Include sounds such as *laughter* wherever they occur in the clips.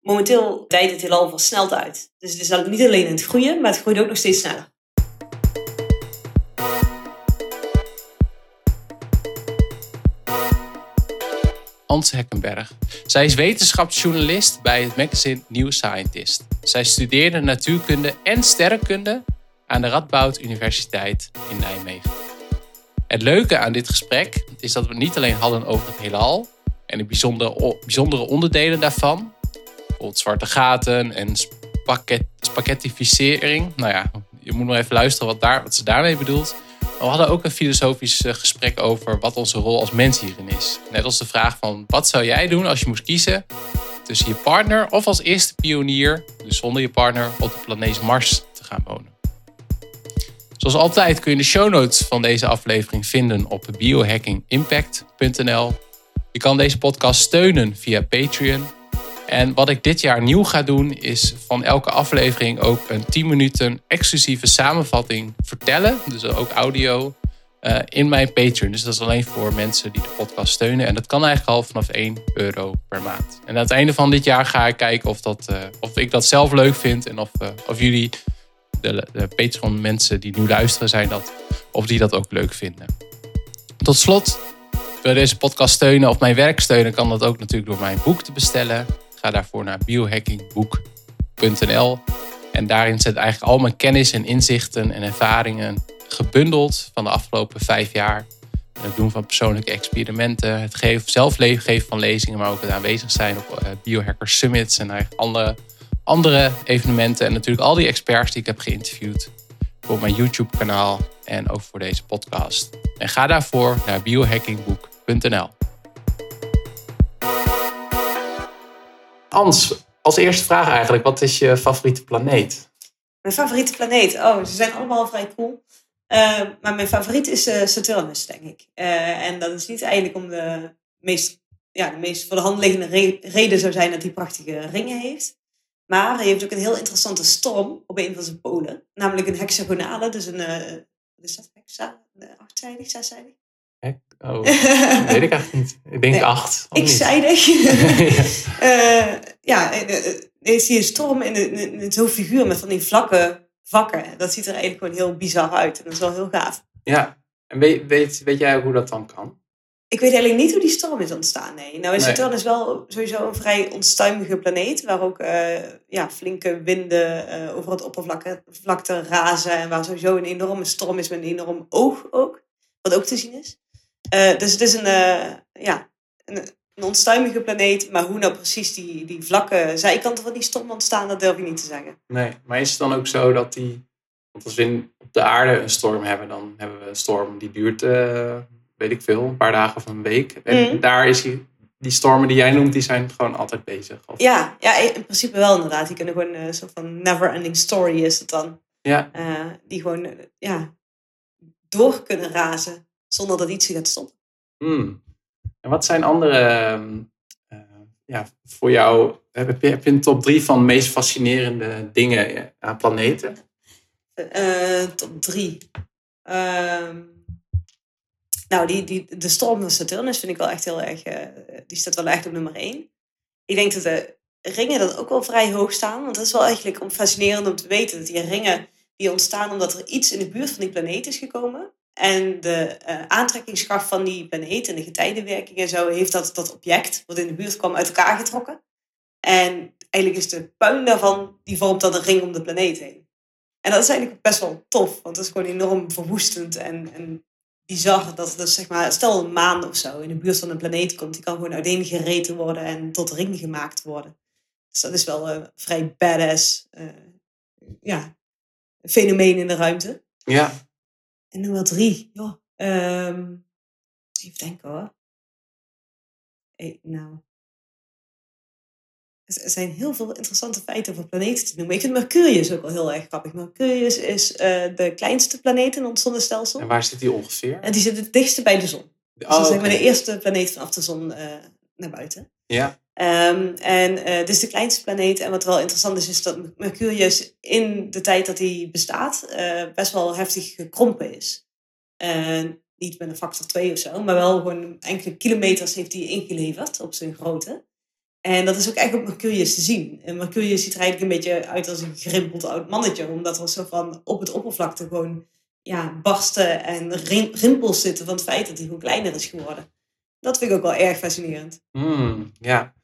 momenteel dijt het heelal versneld uit. Dus het is niet alleen in het groeien, maar het groeit ook nog steeds sneller. Ans Heckenberg. Zij is wetenschapsjournalist bij het magazine New Scientist. Zij studeerde natuurkunde en sterrenkunde aan de Radboud Universiteit in Nijmegen. Het leuke aan dit gesprek is dat we niet alleen hadden over het heelal en de bijzondere, bijzondere onderdelen daarvan, bijvoorbeeld zwarte gaten en spaghet, spaghettificering. Nou ja, je moet nog even luisteren wat, daar, wat ze daarmee bedoelt. We hadden ook een filosofisch eh, gesprek over wat onze rol als mens hierin is. Net als de vraag van wat zou jij doen als je moest kiezen tussen je partner of als eerste pionier, dus zonder je partner, op de planeet Mars te gaan wonen. Zoals altijd kun je de show notes van deze aflevering vinden op biohackingimpact.nl. Je kan deze podcast steunen via Patreon. En wat ik dit jaar nieuw ga doen, is van elke aflevering ook een 10 minuten exclusieve samenvatting vertellen. Dus ook audio. Uh, in mijn Patreon. Dus dat is alleen voor mensen die de podcast steunen. En dat kan eigenlijk al vanaf 1 euro per maand. En aan het einde van dit jaar ga ik kijken of, dat, uh, of ik dat zelf leuk vind. En of, uh, of jullie, de, de Patreon mensen die nu luisteren, zijn dat, of die dat ook leuk vinden. Tot slot, wil deze podcast steunen of mijn werk steunen, kan dat ook natuurlijk door mijn boek te bestellen. Ga daarvoor naar biohackingboek.nl. En daarin zit eigenlijk al mijn kennis en inzichten en ervaringen gebundeld van de afgelopen vijf jaar. Het doen van persoonlijke experimenten, het geven, zelf geven van lezingen, maar ook het aanwezig zijn op uh, Biohacker Summits en eigenlijk andere, andere evenementen. En natuurlijk al die experts die ik heb geïnterviewd voor mijn YouTube-kanaal en ook voor deze podcast. En ga daarvoor naar biohackingboek.nl. Ans, als eerste vraag eigenlijk, wat is je favoriete planeet? Mijn favoriete planeet? Oh, ze zijn allemaal vrij cool. Uh, maar mijn favoriet is uh, Saturnus, denk ik. Uh, en dat is niet eigenlijk om de meest, ja, de meest voor de hand liggende re reden zou zijn dat hij prachtige ringen heeft. Maar hij heeft ook een heel interessante storm op een van zijn polen. Namelijk een hexagonale, dus een, is dat, hexa? Achtzijdig, zeszijdig? Oh, *laughs* weet ik eigenlijk niet. Ik denk nee, acht. Ik zeidig. *laughs* *laughs* ja, ja is hier een storm in, zo'n figuur met van die vlakke vakken. Dat ziet er eigenlijk gewoon heel bizar uit. En dat is wel heel gaaf. Ja, en weet, weet, weet jij hoe dat dan kan? Ik weet eigenlijk niet hoe die storm is ontstaan. Nee. Nou, is Saturnus is wel sowieso een vrij onstuimige planeet. Waar ook uh, ja, flinke winden uh, over het oppervlakte razen. En waar sowieso een enorme storm is met een enorm oog ook. Wat ook te zien is. Uh, dus het is een, ja, een, een onstuimige planeet. Maar hoe nou precies die, die vlakke zijkanten van die storm ontstaan, dat durf ik niet te zeggen. Nee, maar is het dan ook zo dat die... Want als we op de aarde een storm hebben, dan hebben we een storm die duurt weet ik veel, een paar dagen of een week. En mm. daar is die stormen die jij noemt, die zijn gewoon altijd bezig. Of... Ja, ja, in principe wel inderdaad. Die kunnen gewoon een soort van never-ending story is het dan. Ja. Die gewoon ja, door kunnen razen zonder dat iets gaat stoppen. Mm. En wat zijn andere, uh, ja, voor jou, heb je, heb je een top drie van de meest fascinerende dingen aan planeten? top drie. Ehm, nou, die, die, de storm van Saturnus vind ik wel echt heel erg, die staat wel echt op nummer één. Ik denk dat de ringen dan ook wel vrij hoog staan, want dat is wel eigenlijk fascinerend om te weten dat die ringen die ontstaan omdat er iets in de buurt van die planeet is gekomen. En de uh, aantrekkingskracht van die planeet en de getijdenwerking en zo heeft dat, dat object wat in de buurt kwam uit elkaar getrokken. En eigenlijk is de puin daarvan, die vormt dan een ring om de planeet heen. En dat is eigenlijk best wel tof, want dat is gewoon enorm verwoestend en, en bizar dat dus zeg maar, stel een maan of zo in de buurt van een planeet komt, die kan gewoon uiteengereten worden en tot ring gemaakt worden. Dus dat is wel een vrij badass uh, ja, fenomeen in de ruimte. Ja. En nummer drie, joh. Um, even denken hoor. Hey, nou, er zijn heel veel interessante feiten over planeten te noemen. Ik vind Mercurius ook wel heel erg grappig. Mercurius is uh, de kleinste planeet in ons zonnestelsel. En waar zit die ongeveer? En die zit het dichtste bij de zon. Dus oh, dat is maar de eerste planeet vanaf de zon uh, naar buiten. Ja. Um, en uh, is de kleinste planeet. En wat wel interessant is, is dat Mercurius in de tijd dat hij bestaat best wel heftig gekrompen is. niet met een factor 2 of zo, maar wel gewoon enkele kilometers heeft hij ingeleverd op zijn grootte. En dat is ook echt op Mercurius te zien. En Mercurius ziet er eigenlijk een beetje uit als een gerimpeld oud mannetje. Omdat er zo van op het oppervlakte gewoon ja, barsten en rimpels zitten van het feit dat hij gewoon kleiner is geworden. Dat vind ik ook wel erg fascinerend. Hmm, ja.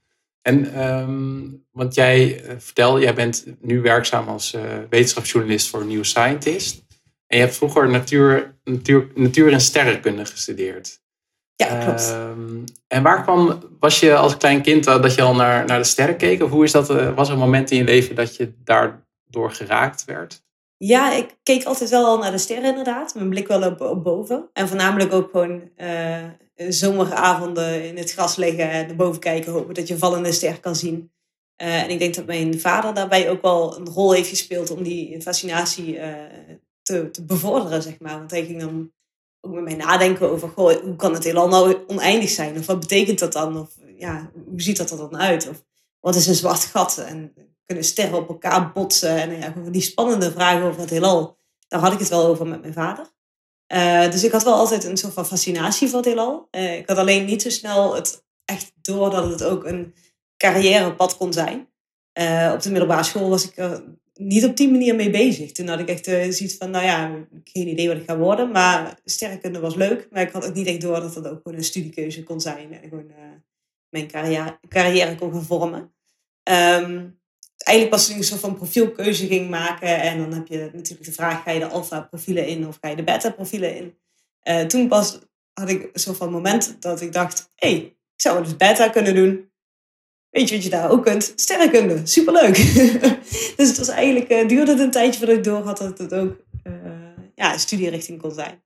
En um, want jij uh, vertelde, jij bent nu werkzaam als uh, wetenschapsjournalist voor New Scientist. En je hebt vroeger natuur, natuur, natuur en sterrenkunde gestudeerd. Ja, klopt. Um, en waar kwam, was je als klein kind uh, dat je al naar, naar de sterren keek? Of hoe is dat, was er een moment in je leven dat je daardoor geraakt werd? Ja, ik keek altijd wel al naar de sterren inderdaad. Mijn blik wel op, op boven. En voornamelijk ook gewoon zomeravonden in het gras liggen en naar boven kijken. Hopen dat je vallende ster kan zien. Uh, en ik denk dat mijn vader daarbij ook wel een rol heeft gespeeld om die fascinatie uh, te, te, bevorderen, zeg maar. Want hij ging dan ook met mij nadenken over, goh, hoe kan het heelal nou oneindig zijn? Of wat betekent dat dan? Of ja, hoe ziet dat er dan uit? Of wat is een zwart gat? En kunnen sterren op elkaar botsen? En ja, die spannende vragen over het heelal, daar had ik het wel over met mijn vader. Uh, dus ik had wel altijd een soort van fascinatie voor het heelal. Uh, ik had alleen niet zo snel het echt door dat het ook een carrièrepad kon zijn. Uh, op de middelbare school was ik er niet op die manier mee bezig. Toen had ik echt zoiets van, nou ja, geen idee wat ik ga worden. Maar sterrenkunde was leuk. Maar ik had ook niet echt door dat dat ook gewoon een studiekeuze kon zijn. En gewoon mijn carrière, carrière kon gaan vormen. Um, eigenlijk pas een soort van profielkeuze ging maken. En dan heb je natuurlijk de vraag, ga je de alpha profielen in of ga je de beta profielen in? Uh, toen pas had ik een soort van moment dat ik dacht, hé, hey, ik zou dus beta kunnen doen. Weet je wat je daar ook kunt? Sterrenkunde, superleuk. *laughs* dus het was eigenlijk, uh, duurde het een tijdje voordat ik door had dat het ook uh, ja, een studierichting kon zijn.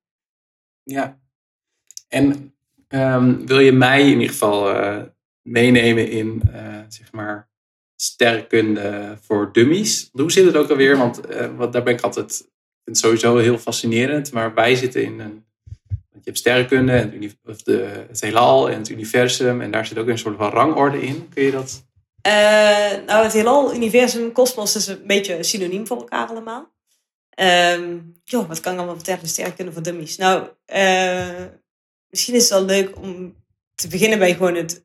Ja. En um, wil je mij in ieder geval meenemen in, zeg maar, sterrenkunde voor dummies. Hoe zit het ook alweer? Want uh, wat, daar ben ik altijd, ik vind het sowieso heel fascinerend. Maar wij zitten in een, je hebt sterrenkunde, en het, heelal en het universum. En daar zit ook een soort van rangorde in. Kun je dat? Uh, nou, het heelal, universum, kosmos is een beetje synoniem voor elkaar allemaal. Um, joh, wat kan ik allemaal vertellen? Sterrenkunde voor dummies. Nou, uh, misschien is het wel leuk om te beginnen bij gewoon het,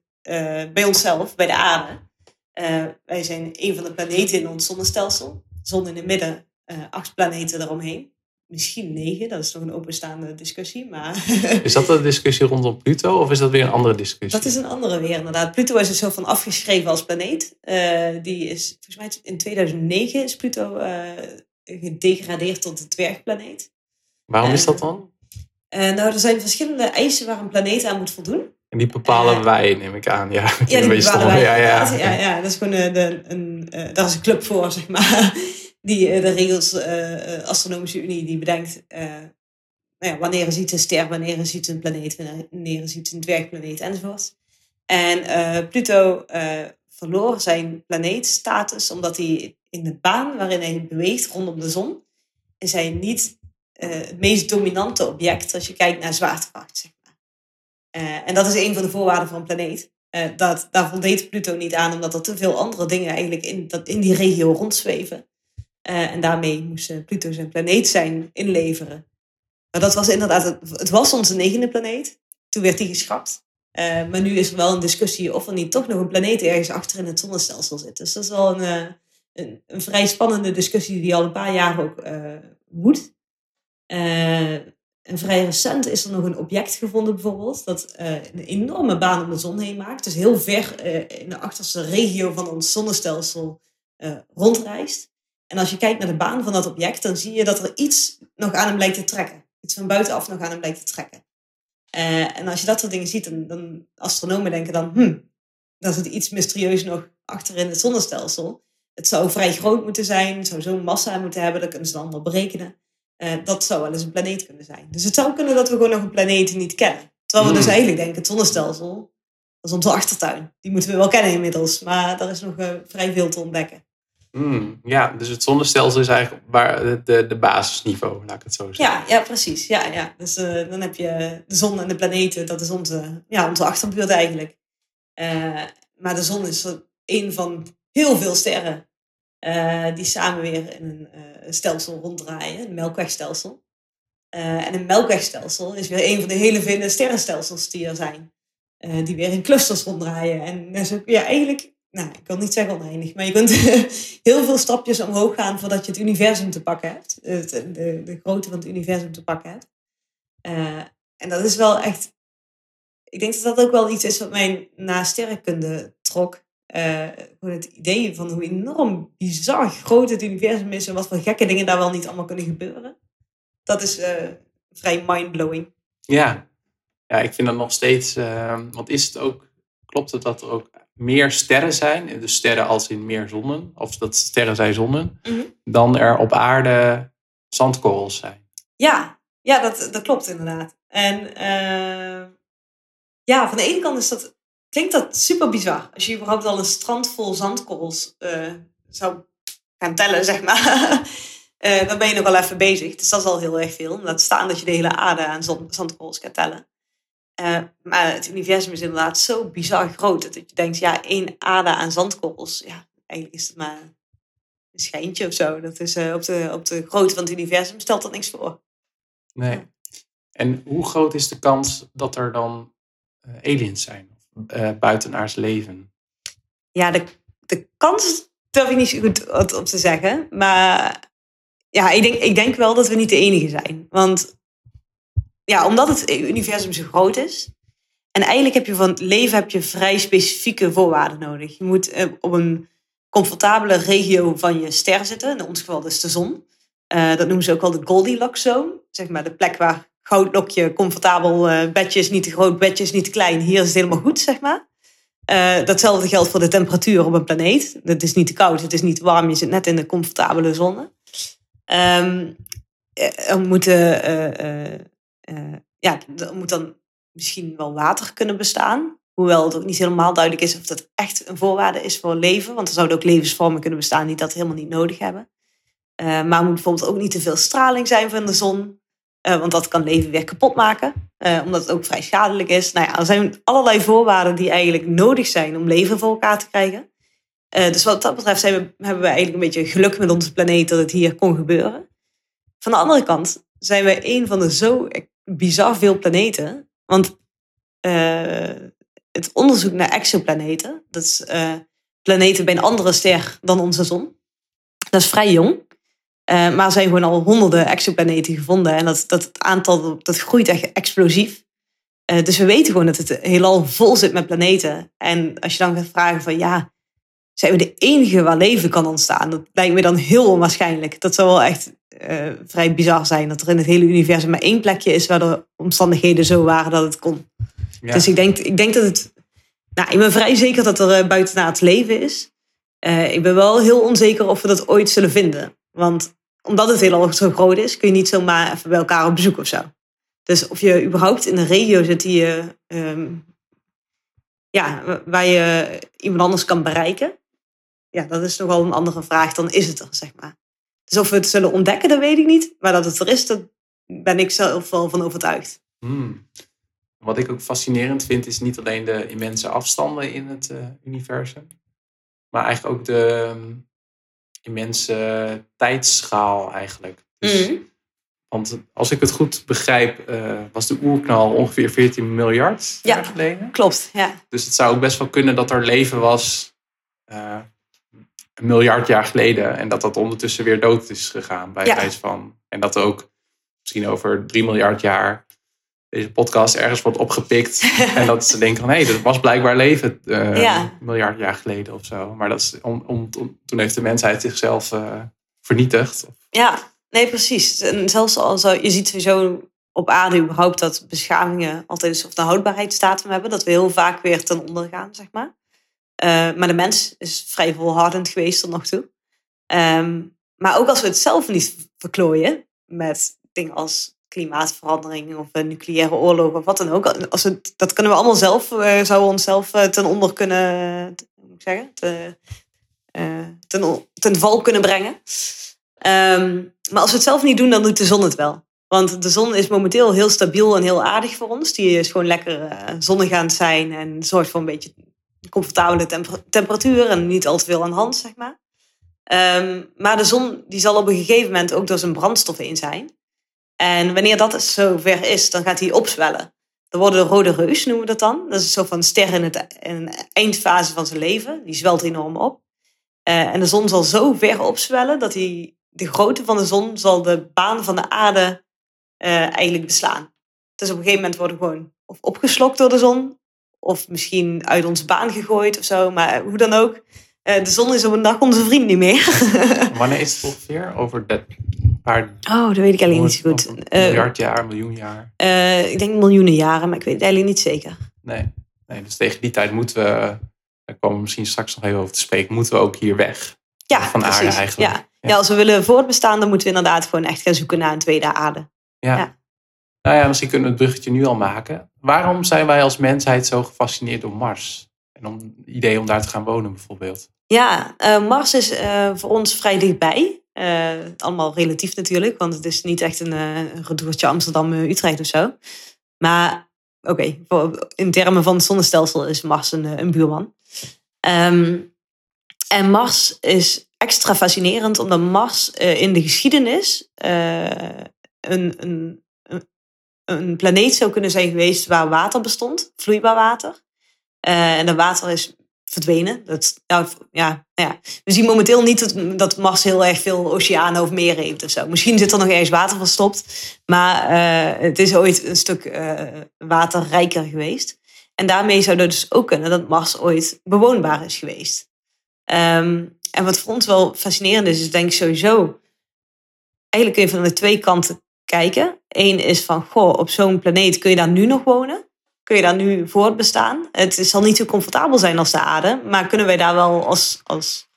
bij onszelf, bij de aarde. Uh, wij zijn een van de planeten in ons zonnestelsel. Zon in het midden, uh, acht planeten eromheen. Misschien negen, dat is nog een openstaande discussie. Maar *laughs* is dat een discussie rondom Pluto of is dat weer een andere discussie? Dat is een andere weer inderdaad. Pluto is er zo van afgeschreven als planeet. Uh, die is, volgens mij in 2009 is Pluto gedegradeerd tot een dwergplaneet. Waarom is dat dan? nou, er zijn verschillende eisen waar een planeet aan moet voldoen. En die bepalen uh, wij, neem ik aan. Ja, *laughs* ja die bepalen wij. Ja, ja. ja, ja, dat is gewoon uh, de, een, uh, daar is een club voor, zeg maar. *laughs* Die de regels, Astronomische Unie, die bedenkt nou ja, wanneer is iets een ster, wanneer is iets een planeet, wanneer is iets een dwergplaneet enzovoort. En Pluto verloor zijn planeetstatus omdat hij in de baan waarin hij beweegt rondom de zon, is hij niet het meest dominante object als je kijkt naar zwaartekracht. Zeg uh, en dat is een van de voorwaarden van een planeet. Uh, dat, daar voldeed Pluto niet aan, omdat er te veel andere dingen eigenlijk in, dat, in die regio rondzweven. Uh, en daarmee moest Pluto zijn planeet zijn inleveren. Maar dat was inderdaad, het, het was onze negende planeet. Toen werd die geschrapt. maar nu is er wel een discussie of er niet toch nog een planeet ergens achter in het zonnestelsel zit. Dus dat is wel een, een, een vrij spannende discussie die al een paar jaar ook woedt. En vrij recent is er nog een object gevonden bijvoorbeeld, dat uh, een enorme baan om de zon heen maakt. Dus heel ver uh, in de achterste regio van ons zonnestelsel uh, rondreist. En als je kijkt naar de baan van dat object, dan zie je dat er iets nog aan hem lijkt te trekken. Iets van buitenaf nog aan hem lijkt te trekken. en als je dat soort dingen ziet, dan, dan astronomen denken dan, hm, dat zit iets mysterieus nog achter in het zonnestelsel. Het zou vrij groot moeten zijn, het zou zo'n massa moeten hebben, dat kunnen ze dan allemaal berekenen. Uh, dat zou wel eens een planeet kunnen zijn. Dus het zou kunnen dat we gewoon nog een planeet niet kennen. Terwijl we dus hmm. eigenlijk denken, het zonnestelsel, dat is onze achtertuin. Die moeten we wel kennen inmiddels, maar er is nog uh, vrij veel te ontdekken. Mm, ja, dus het zonnestelsel is eigenlijk waar de, de basisniveau, laat ik het zo zeggen. Ja, ja precies. Ja, ja. Dus uh, dan heb je de zon en de planeten, dat is onze, ja, onze achterbuurt eigenlijk. maar de zon is een van heel veel sterren uh, die samen weer in een uh, stelsel ronddraaien, een melkwegstelsel. Uh, en een melkwegstelsel is weer een van de hele vele sterrenstelsels die er zijn. die weer in clusters ronddraaien. En ook ja, eigenlijk nou, ik wil niet zeggen oneindig, maar je kunt *laughs* heel veel stapjes omhoog gaan voordat je het universum te pakken hebt. Het, de, de grootte van het universum te pakken hebt. En dat is wel echt. Ik denk dat dat ook wel iets is wat mij na sterrenkunde trok. Uh, het idee van hoe enorm bizar groot het universum is en wat voor gekke dingen daar wel niet allemaal kunnen gebeuren. Dat is uh, vrij mindblowing. Ja. ja, ik vind dat nog steeds. Uh, want is het ook. Klopt het dat er ook meer sterren zijn, dus sterren als in meer zonnen, of dat sterren zijn zonnen, mm -hmm. dan er op aarde zandkorrels zijn? Ja, ja dat, dat klopt inderdaad. En uh, ja, van de ene kant is dat, klinkt dat super bizar. Als je überhaupt al een strand vol zandkorrels uh, zou gaan tellen, zeg maar. uh, *laughs* dan ben je nog wel even bezig. Dus dat is al heel erg veel. Laat staan dat je de hele aarde aan zandkorrels gaat tellen. maar het universum is inderdaad zo bizar groot. Dat je denkt, ja, één aarde aan zandkorrels. Ja, eigenlijk is het maar een schijntje of zo. Dat is op, de, op de grootte van het universum stelt dat niks voor. Nee. En hoe groot is de kans dat er dan aliens zijn? Uh, leven? Ja, de, de kans durf ik niet zo goed op, te zeggen. Maar ja, ik denk, ik denk wel dat we niet de enige zijn. Want ja, omdat het universum zo groot is. En eigenlijk heb je van het leven heb je vrij specifieke voorwaarden nodig. Je moet uh, op een comfortabele regio van je ster zitten. In ons geval dus de zon. Uh, dat noemen ze ook wel de Goldilocks zone. Zeg maar de plek waar goudlokje, comfortabel uh, bedje is niet te groot, bedje is niet te klein. Hier is het helemaal goed, zeg maar. Uh, datzelfde geldt voor de temperatuur op een planeet. Het is niet te koud, het is niet te warm, je zit net in de comfortabele zone. Um, er, moeten, ja, er moet dan misschien wel water kunnen bestaan. Hoewel het ook niet helemaal duidelijk is of dat echt een voorwaarde is voor leven. Want er zouden ook levensvormen kunnen bestaan die dat helemaal niet nodig hebben. Maar er moet bijvoorbeeld ook niet te veel straling zijn van de zon. Uh, want dat kan leven weer kapot maken. Uh, omdat het ook vrij schadelijk is. Nou ja, er zijn allerlei voorwaarden die eigenlijk nodig zijn om leven voor elkaar te krijgen. dus wat dat betreft zijn we, hebben we eigenlijk een beetje geluk met onze planeet dat het hier kon gebeuren. Van de andere kant zijn we een van de zo bizar veel planeten. Want het onderzoek naar exoplaneten, dat is planeten bij een andere ster dan onze zon, dat is vrij jong. Uh, maar er zijn gewoon al honderden exoplaneten gevonden. En dat, dat het aantal dat groeit echt explosief. Uh, dus we weten gewoon dat het heelal vol zit met planeten. En als je dan gaat vragen van ja, zijn we de enige waar leven kan ontstaan? Dat lijkt me dan heel onwaarschijnlijk. Dat zou wel echt uh, vrij bizar zijn. Dat er in het hele universum maar één plekje is waar de omstandigheden zo waren dat het kon. Ja. Dus ik denk, ik denk dat het... Nou, ik ben vrij zeker dat er buiten het leven is. ik ben wel heel onzeker of we dat ooit zullen vinden. Want omdat het heel zo groot is, kun je niet zomaar even bij elkaar op bezoek of zo. Dus of je überhaupt in een regio zit die je, um, ja, waar je iemand anders kan bereiken, ja, dat is nogal een andere vraag dan is het er, zeg maar. Dus of we het zullen ontdekken, dat weet ik niet. Maar dat het er is, daar ben ik zelf wel van overtuigd. Hmm. Wat ik ook fascinerend vind, is niet alleen de immense afstanden in het uh, universum, maar eigenlijk ook de, immense tijdsschaal eigenlijk. Dus, mm. Want als ik het goed begrijp, uh, was de oerknal ongeveer 14 miljard ja, jaar geleden. Klopt, ja. Dus het zou ook best wel kunnen dat er leven was uh, een miljard jaar geleden. En dat dat ondertussen weer dood is gegaan bij ja. wijze van. En dat ook misschien over 3 miljard jaar deze podcast ergens wordt opgepikt. *laughs* en dat ze denken van hé, hey, dat was blijkbaar leven uh, ja. een miljard jaar geleden of zo. Maar dat is om, om, toen heeft de mensheid zichzelf uh, vernietigd. Ja, nee, precies. En zelfs al zo, je ziet sowieso op aarde überhaupt dat beschavingen altijd een soort houdbaarheidsdatum hebben. Dat we heel vaak weer ten onder gaan, zeg maar. Uh, maar de mens is vrij volhardend geweest tot nog toe. Um, maar ook als we het zelf niet verklooien met dingen als klimaatverandering of een nucleaire oorlog of wat dan ook. Als het, dat kunnen we allemaal zelf, uh, zouden we onszelf uh, ten onder kunnen, moet ik zeggen, te, ten, ten val kunnen brengen. Um, maar als we het zelf niet doen, dan doet de zon het wel. Want de zon is momenteel heel stabiel en heel aardig voor ons. Die is gewoon lekker zonnig aan het zijn en zorgt voor een beetje comfortabele temper temperatuur en niet al te veel aan de hand, zeg maar. Um, maar de zon die zal op een gegeven moment ook door zijn brandstoffen in zijn. En wanneer dat zover is, dan gaat hij opzwellen. Dan worden de rode reus, noemen we dat dan. Dat is zo van ster in, het, in een eindfase van zijn leven. Die zwelt enorm op. Eh, en de zon zal zo ver opzwellen dat hij, de grootte van de zon zal de baan van de aarde eh, eigenlijk beslaan. Dus op een gegeven moment worden we gewoon of opgeslokt door de zon, of misschien uit onze baan gegooid of zo. Maar hoe dan ook, de zon is op een dag onze vriend niet meer. *laughs* Wanneer is het ongeveer? Over de paar oh, dat weet ik alleen niet zo goed. een Eh, miljard jaar, miljoen jaar. eh, ik denk miljoenen jaren, maar ik weet het eigenlijk niet zeker. Nee. nee, dus tegen die tijd moeten we, daar komen we misschien straks nog even over te spreken, moeten we ook hier weg. Ja, Van aarde eigenlijk. Ja. Ja. Ja. als we willen voortbestaan, dan moeten we inderdaad gewoon echt gaan zoeken naar een tweede aarde. Ja. Ja. Nou ja, misschien kunnen we het bruggetje nu al maken. Waarom zijn wij als mensheid zo gefascineerd door Mars? En om het idee om daar te gaan wonen bijvoorbeeld. Ja, eh, Mars is eh, voor ons vrij dichtbij. Eh, allemaal relatief natuurlijk, want het is niet echt een, retourtje Amsterdam-Utrecht of zo. Maar oké, in termen van het zonnestelsel is Mars een, een buurman. Ehm, en Mars is extra fascinerend omdat Mars in de geschiedenis een, een, een, planeet zou kunnen zijn geweest waar water bestond, vloeibaar water. En dat water is verdwenen. Dat, ja, ja. We zien momenteel niet dat, dat Mars heel erg veel oceanen of meren heeft of zo. Misschien zit er nog ergens water verstopt. Maar eh, het is ooit een stuk eh, waterrijker geweest. En daarmee zou het dus ook kunnen dat Mars ooit bewoonbaar is geweest. Ehm, en wat voor ons wel fascinerend is, is denk ik sowieso... Eigenlijk kun je van de twee kanten kijken. Eén is van, goh, op zo'n planeet kun je daar nu nog wonen? Kun je daar nu voortbestaan? Het zal niet zo comfortabel zijn als de aarde, maar kunnen wij daar wel als, als,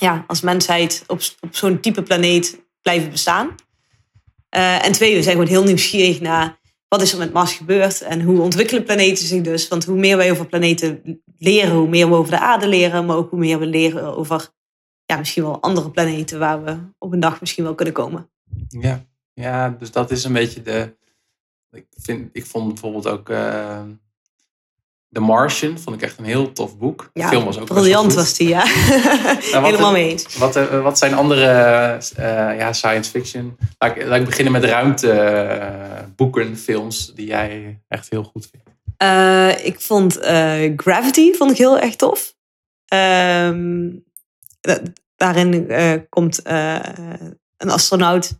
ja, als mensheid op, op zo'n type planeet blijven bestaan? Eh, en twee, we zijn gewoon heel nieuwsgierig naar wat is er met Mars gebeurd en hoe ontwikkelen planeten zich dus? Want hoe meer wij over planeten leren, hoe meer we over de aarde leren, maar ook hoe meer we leren over ja, misschien wel andere planeten waar we op een dag misschien wel kunnen komen. Ja, ja dus dat is een beetje de. Ik, vind, ik vond bijvoorbeeld ook. eh The Martian, vond ik echt een heel tof boek. De Ja, film was ook briljant was die, ja. *laughs* *laughs* wat- Helemaal mee eens. Wat, eh, wat zijn andere eh, ja, science fiction? Laat ik, laat ik beginnen met ruimteboeken, films die jij echt heel goed vindt. Ik vond Gravity vond ik heel erg tof. Ehm, da- daarin komt een astronaut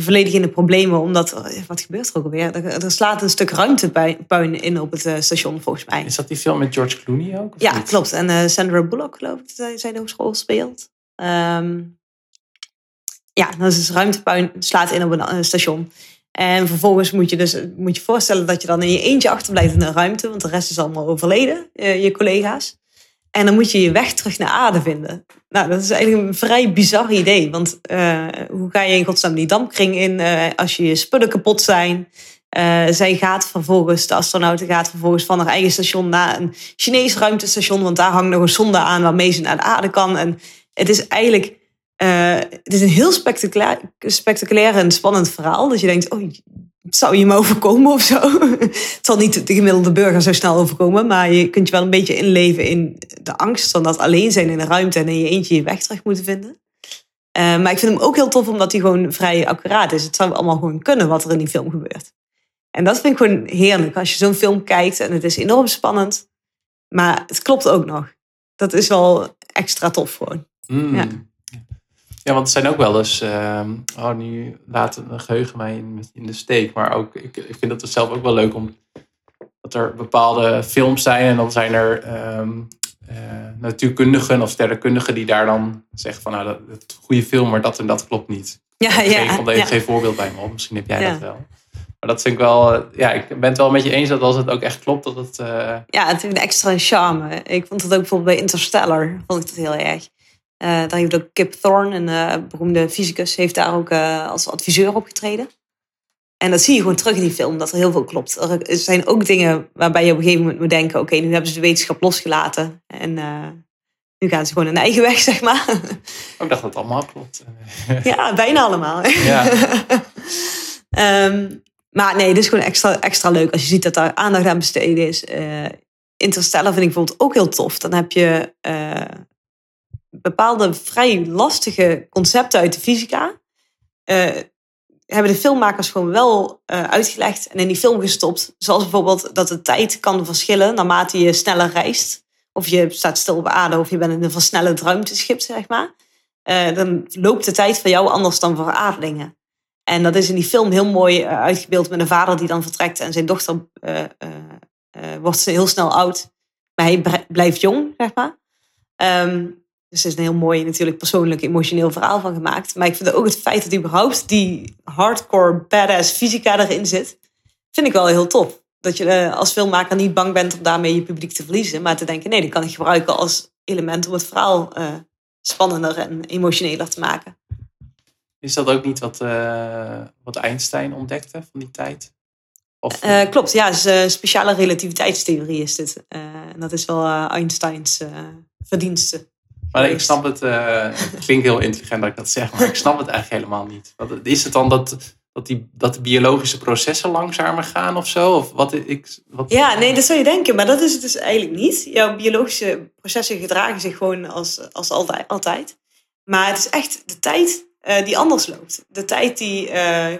volledig in de problemen, omdat er- wat gebeurt er ook alweer? Er, er slaat een stuk ruimtepuin in op het eh, station, volgens mij. Is dat die film met George Clooney ook? Ja, niet? klopt. En eh, Sandra Bullock, geloof ik, dat zij- de hoofdrol speelt. Ehm, ja, dat is ruimtepuin, slaat in op een eh, station. En vervolgens moet je dus moet je voorstellen dat je dan in je eentje achterblijft in de ruimte, want de rest is allemaal overleden, je collega's. En dan moet je je weg terug naar aarde vinden. Nou, dat is eigenlijk een vrij bizar idee. Want eh, hoe ga je in godsnaam die dampkring in eh, als je je spullen kapot zijn? Eh, zij gaat vervolgens, de astronauten gaat vervolgens van haar eigen station naar een Chinees ruimtestation. Want daar hangt nog een sonde aan waarmee ze naar de aarde kan. En het is eigenlijk het is een heel spectaculair, spectaculair en spannend verhaal. Dat je denkt, oh, het zou je maar overkomen of zo. *laughs* het zal niet de gemiddelde burger zo snel overkomen. Maar je kunt je wel een beetje inleven in de angst van dat alleen zijn in de ruimte en in je eentje je weg terug moeten vinden. Eh, maar ik vind hem ook heel tof omdat hij gewoon vrij accuraat is. Het zou allemaal gewoon kunnen wat er in die film gebeurt. En dat vind ik gewoon heerlijk. Als je zo'n film kijkt en het is enorm spannend. Maar het klopt ook nog. Dat is wel extra tof gewoon. Mm. Ja. Ja. want er zijn ook wel eens. ehm, oh, nu laat een geheugen mij in, in de steek. Maar ook, ik, ik vind het zelf ook wel leuk om. Dat er bepaalde films zijn en dan zijn er ehm, eh, natuurkundigen of sterrenkundigen die daar dan zeggen van nou, dat, dat is een goede film, maar dat en dat klopt niet. Ja, Ik ja, komt even ja. geen voorbeeld bij me op. Misschien heb jij Ja. dat wel. Maar dat vind ik wel. eh, Ja, ik ben het wel met je eens dat als het ook echt klopt, dat het. eh, Ja, het heeft een extra charme. Ik vond het ook bijvoorbeeld bij Interstellar. Vond ik dat heel erg. Eh, daar heeft ook Kip Thorne, een eh, beroemde fysicus, heeft daar ook eh, als adviseur opgetreden. En dat zie je gewoon terug in die film, dat er heel veel klopt. Er zijn ook dingen waarbij je op een gegeven moment moet denken... oké, nu hebben ze de wetenschap losgelaten. En nu gaan ze gewoon hun eigen weg, *laughs* zeg maar. ik dacht dat het allemaal klopt. *laughs* ja, bijna allemaal. Ja. *laughs* Ehm, maar nee, dit is gewoon extra, extra leuk als je ziet dat daar aandacht aan besteden is. Interstellar vind ik bijvoorbeeld ook heel tof. Dan heb je bepaalde vrij lastige concepten uit de fysica. eh, hebben de filmmakers gewoon wel uh, uitgelegd en in die film gestopt. Zoals bijvoorbeeld dat de tijd kan verschillen naarmate je sneller reist. Of je staat stil op aarde of je bent in een versnellend ruimteschip, zeg maar. Uh, dan loopt de tijd voor jou anders dan voor aardlingen. En dat is in die film heel mooi uitgebeeld met een vader die dan vertrekt en zijn dochter wordt heel snel oud. Maar hij blijft jong, zeg maar. Um, dus er is een heel mooi, natuurlijk persoonlijk, emotioneel verhaal van gemaakt. Maar ik vind ook het feit dat überhaupt die hardcore, badass fysica erin zit, vind ik wel heel tof. Dat je uh, als filmmaker niet bang bent om daarmee je publiek te verliezen, maar te denken, nee, die kan ik gebruiken als element om het verhaal uh, spannender en emotioneler te maken. Is dat ook niet wat, uh, wat Einstein ontdekte van die tijd? Of... klopt, ja, dus, speciale relativiteitstheorie is dit. en dat is wel Einsteins verdienste. Maar ik snap het, uh, het klinkt heel intelligent dat ik dat zeg, maar ik snap het eigenlijk helemaal niet. Wat, is het dan dat, dat, die, dat de biologische processen langzamer gaan of zo? Of wat, ik, wat... Ja, nee, dat zou je denken, maar dat is het dus eigenlijk niet. Jouw biologische processen gedragen zich gewoon als, als altijd, altijd. Maar het is echt de tijd uh, die anders loopt. De tijd die uh,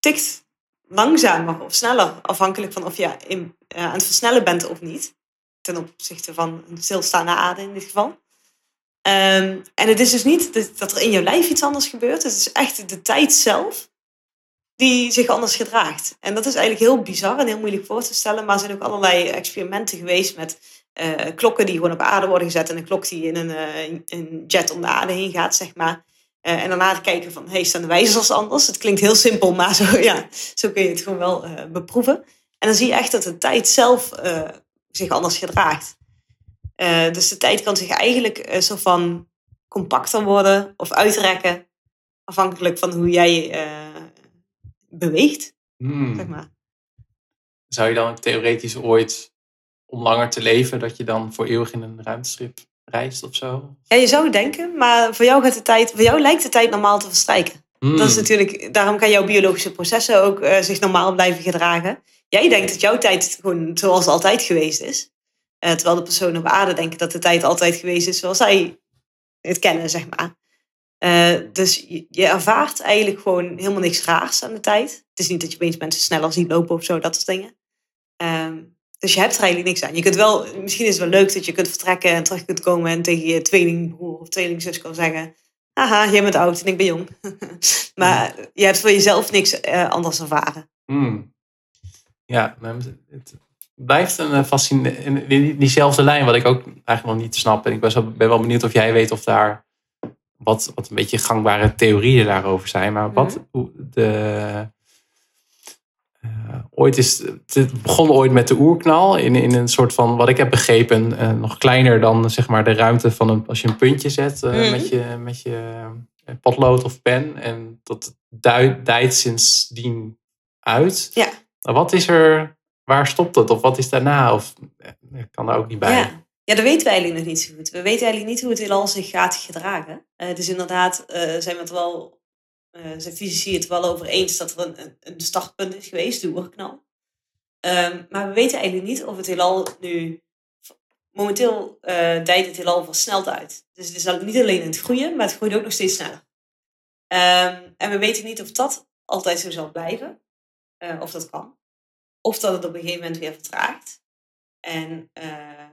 tikt langzamer of sneller, afhankelijk van of je in, aan het versnellen bent of niet. Ten opzichte van een stilstaande aarde in dit geval. Um, en het is dus niet dat er in je lijf iets anders gebeurt. Het is echt de tijd zelf die zich anders gedraagt. En dat is eigenlijk heel bizar en heel moeilijk voor te stellen. Maar er zijn ook allerlei experimenten geweest met uh, klokken die gewoon op aarde worden gezet. En een klok die in een, uh, een jet om de aarde heen gaat, zeg maar. Uh, en daarna kijken van, hey, staan de wijzers anders? Het klinkt heel simpel, maar zo, ja, zo kun je het gewoon wel beproeven. En dan zie je echt dat de tijd zelf zich anders gedraagt. Uh, dus de tijd kan zich eigenlijk uh, zo van compacter worden of uitrekken. Afhankelijk van hoe jij uh, beweegt. Hmm. Zeg maar. Zou je dan theoretisch ooit, om langer te leven, dat je dan voor eeuwig in een ruimteschip reist of zo? Ja, je zou denken, maar voor jou, gaat de tijd, voor jou lijkt de tijd normaal te verstrijken. Hmm. Dat is natuurlijk, daarom kan jouw biologische processen ook zich normaal blijven gedragen. Jij denkt dat jouw tijd gewoon zoals altijd geweest is. Uh, terwijl de personen op aarde denken dat de tijd altijd geweest is zoals zij het kennen, zeg maar. Uh, dus je, je, ervaart eigenlijk gewoon helemaal niks raars aan de tijd. Het is niet dat je opeens mensen sneller ziet lopen of zo, dat soort dingen. Uh, dus je hebt er eigenlijk niks aan. Je kunt wel, misschien is het wel leuk dat je kunt vertrekken en terug kunt komen en tegen je tweelingbroer of tweelingzus kan zeggen: Haha, jij bent oud en ik ben jong. *laughs* maar je hebt voor jezelf niks uh, anders ervaren. Hmm. Ja, het, blijft een eh, fascinerende, in diezelfde lijn, wat ik ook eigenlijk nog niet snap. En ik ben wel benieuwd of jij weet of daar wat, wat een beetje gangbare theorieën daarover zijn. Maar wat mhm. de. Uh, ooit is, het begon ooit met de oerknal in, in een soort van, wat ik heb begrepen, uh, nog kleiner dan zeg maar de ruimte van een, als je een puntje zet uh, mm. met je, met je potlood of pen. En dat dijt sindsdien uit. Ja. Wat is er waar stopt het? Of wat is daarna? Of ik kan daar ook niet bij. Ja. ja, dat weten we eigenlijk nog niet zo goed. We weten eigenlijk niet hoe het heelal zich gaat gedragen. Uh, dus inderdaad uh, zijn we het wel, uh, zijn fysici het wel over eens dat er een, een startpunt is geweest, de oerknal. Um, maar we weten eigenlijk niet of het heelal nu... Momenteel dijt het heelal versneld uit. Dus het is niet alleen in het groeien, maar het groeit ook nog steeds sneller. Um, en we weten niet of dat altijd zo zal blijven. of dat kan. Of dat het op een gegeven moment weer vertraagt. En uh,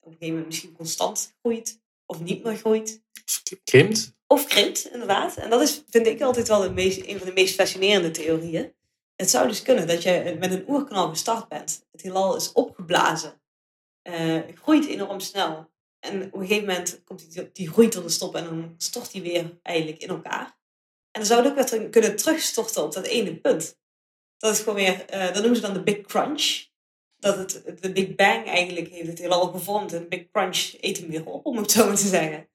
op een gegeven moment misschien constant groeit. Of niet meer groeit. Krimpt. Of krimpt, inderdaad. En dat is, vind ik altijd wel meest, een van de meest fascinerende theorieën. Het zou dus kunnen dat je met een oerknal gestart bent. Het heelal is opgeblazen. Uh, groeit enorm snel. En op een gegeven moment komt die, die groeit tot een stop en dan stort die weer eigenlijk in elkaar. En dan zou het ook weer kunnen terugstorten op dat ene punt. Dat is gewoon weer, uh, dat noemen ze dan de Big Crunch. Dat het, de Big Bang eigenlijk heeft het heelal gevormd. En Big Crunch eet hem weer op, om het zo maar te zeggen.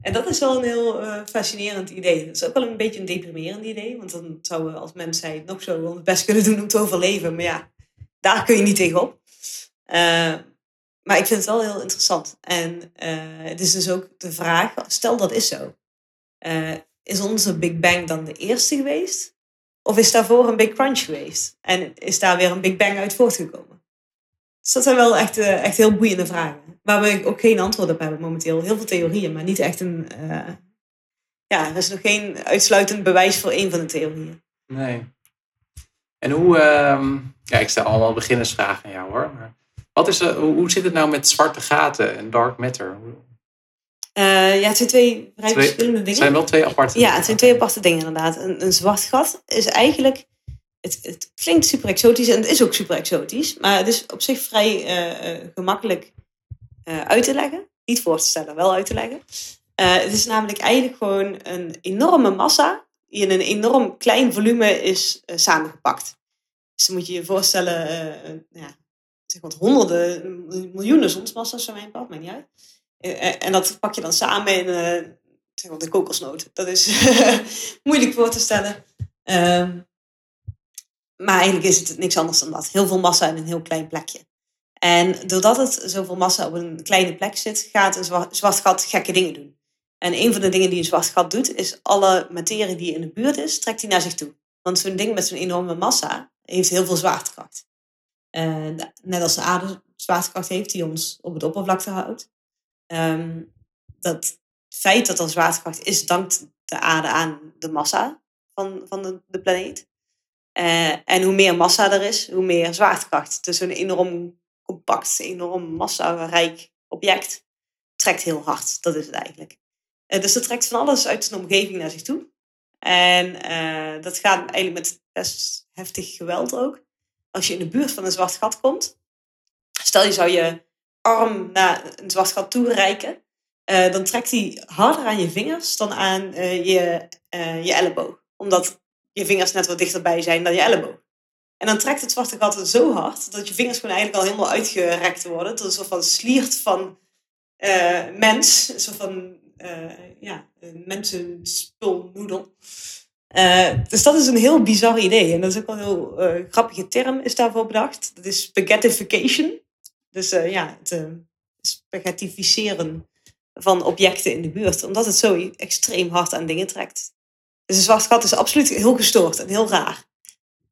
En dat is wel een heel uh, fascinerend idee. Dat is ook wel een beetje een deprimerend idee. Want dan zouden we als mensheid nog zo ons best kunnen doen om te overleven. Maar ja, daar kun je niet tegenop. Uh, maar ik vind het wel heel interessant. En het is dus ook de vraag, stel dat is zo. is onze Big Bang dan de eerste geweest? Of is daarvoor een Big Crunch geweest? En is daar weer een Big Bang uit voortgekomen? Dus dat zijn wel echt, uh, echt heel boeiende vragen. Waar we ook geen antwoord op hebben momenteel. Heel veel theorieën, maar niet echt een, uh, ja, er is nog geen uitsluitend bewijs voor één van de theorieën. Nee. En hoe, ehm, ja, ik stel allemaal beginnersvragen aan jou hoor. Maar wat is, hoe, hoe zit het nou met zwarte gaten en dark matter? Eh, ja, het zijn twee vrij Twee- verschillende dingen. Het zijn wel twee aparte Ja, het zijn twee aparte dingen inderdaad. Een, een zwart gat is eigenlijk... Het, het klinkt super exotisch en het is ook super exotisch. Maar het is op zich vrij eh, eh, gemakkelijk uit te leggen. Niet voor te stellen, wel uit te leggen. Het is namelijk eigenlijk gewoon een enorme massa... die in een enorm klein volume is samengepakt. Dus dan moet je je voorstellen... ja, zeg maar honderden, miljoenen zonsmassa's van mijn part, maakt niet uit. En dat pak je dan samen in eh, zeg maar de kokosnoot. Dat is *laughs* moeilijk voor te stellen. Ehm, maar eigenlijk is het niks anders dan dat. Heel veel massa in een heel klein plekje. En doordat het zoveel massa op een kleine plek zit, gaat een zwa- zwart gat gekke dingen doen. En een van de dingen die een zwart gat doet, is alle materie die in de buurt is, trekt hij naar zich toe. Want zo'n ding met zo'n enorme massa heeft heel veel zwaartekracht. Net als de aarde zwaartekracht heeft die ons op het oppervlakte houdt. Ehm, dat feit dat er zwaartekracht is, dankt de aarde aan de massa van, van de, de planeet. Eh, en hoe meer massa er is, hoe meer zwaartekracht. Dus een enorm compact, enorm massa-rijk object trekt heel hard. Dat is het eigenlijk. Eh, dus dat trekt van alles uit zijn omgeving naar zich toe. En eh, dat gaat eigenlijk met best heftig geweld ook. Als je in de buurt van een zwart gat komt, stel je zou je arm naar een zwart gat toe reiken, eh, dan trekt hij harder aan je vingers dan aan eh, je, eh, je elleboog. Omdat je vingers net wat dichterbij zijn dan je elleboog. En dan trekt het zwarte gat zo hard dat je vingers gewoon eigenlijk al helemaal uitgerekt worden. Tot een soort van sliert van mens. Een soort van ja, mensenspulnoedel. Dus dat is een heel bizar idee. En dat is ook wel een heel grappige term is daarvoor bedacht. Dat is spaghettification. Dus eh, ja, het uh, spaghettificeren van objecten in de buurt. Omdat het zo extreem hard aan dingen trekt. Dus een zwart gat is absoluut heel gestoord en heel raar.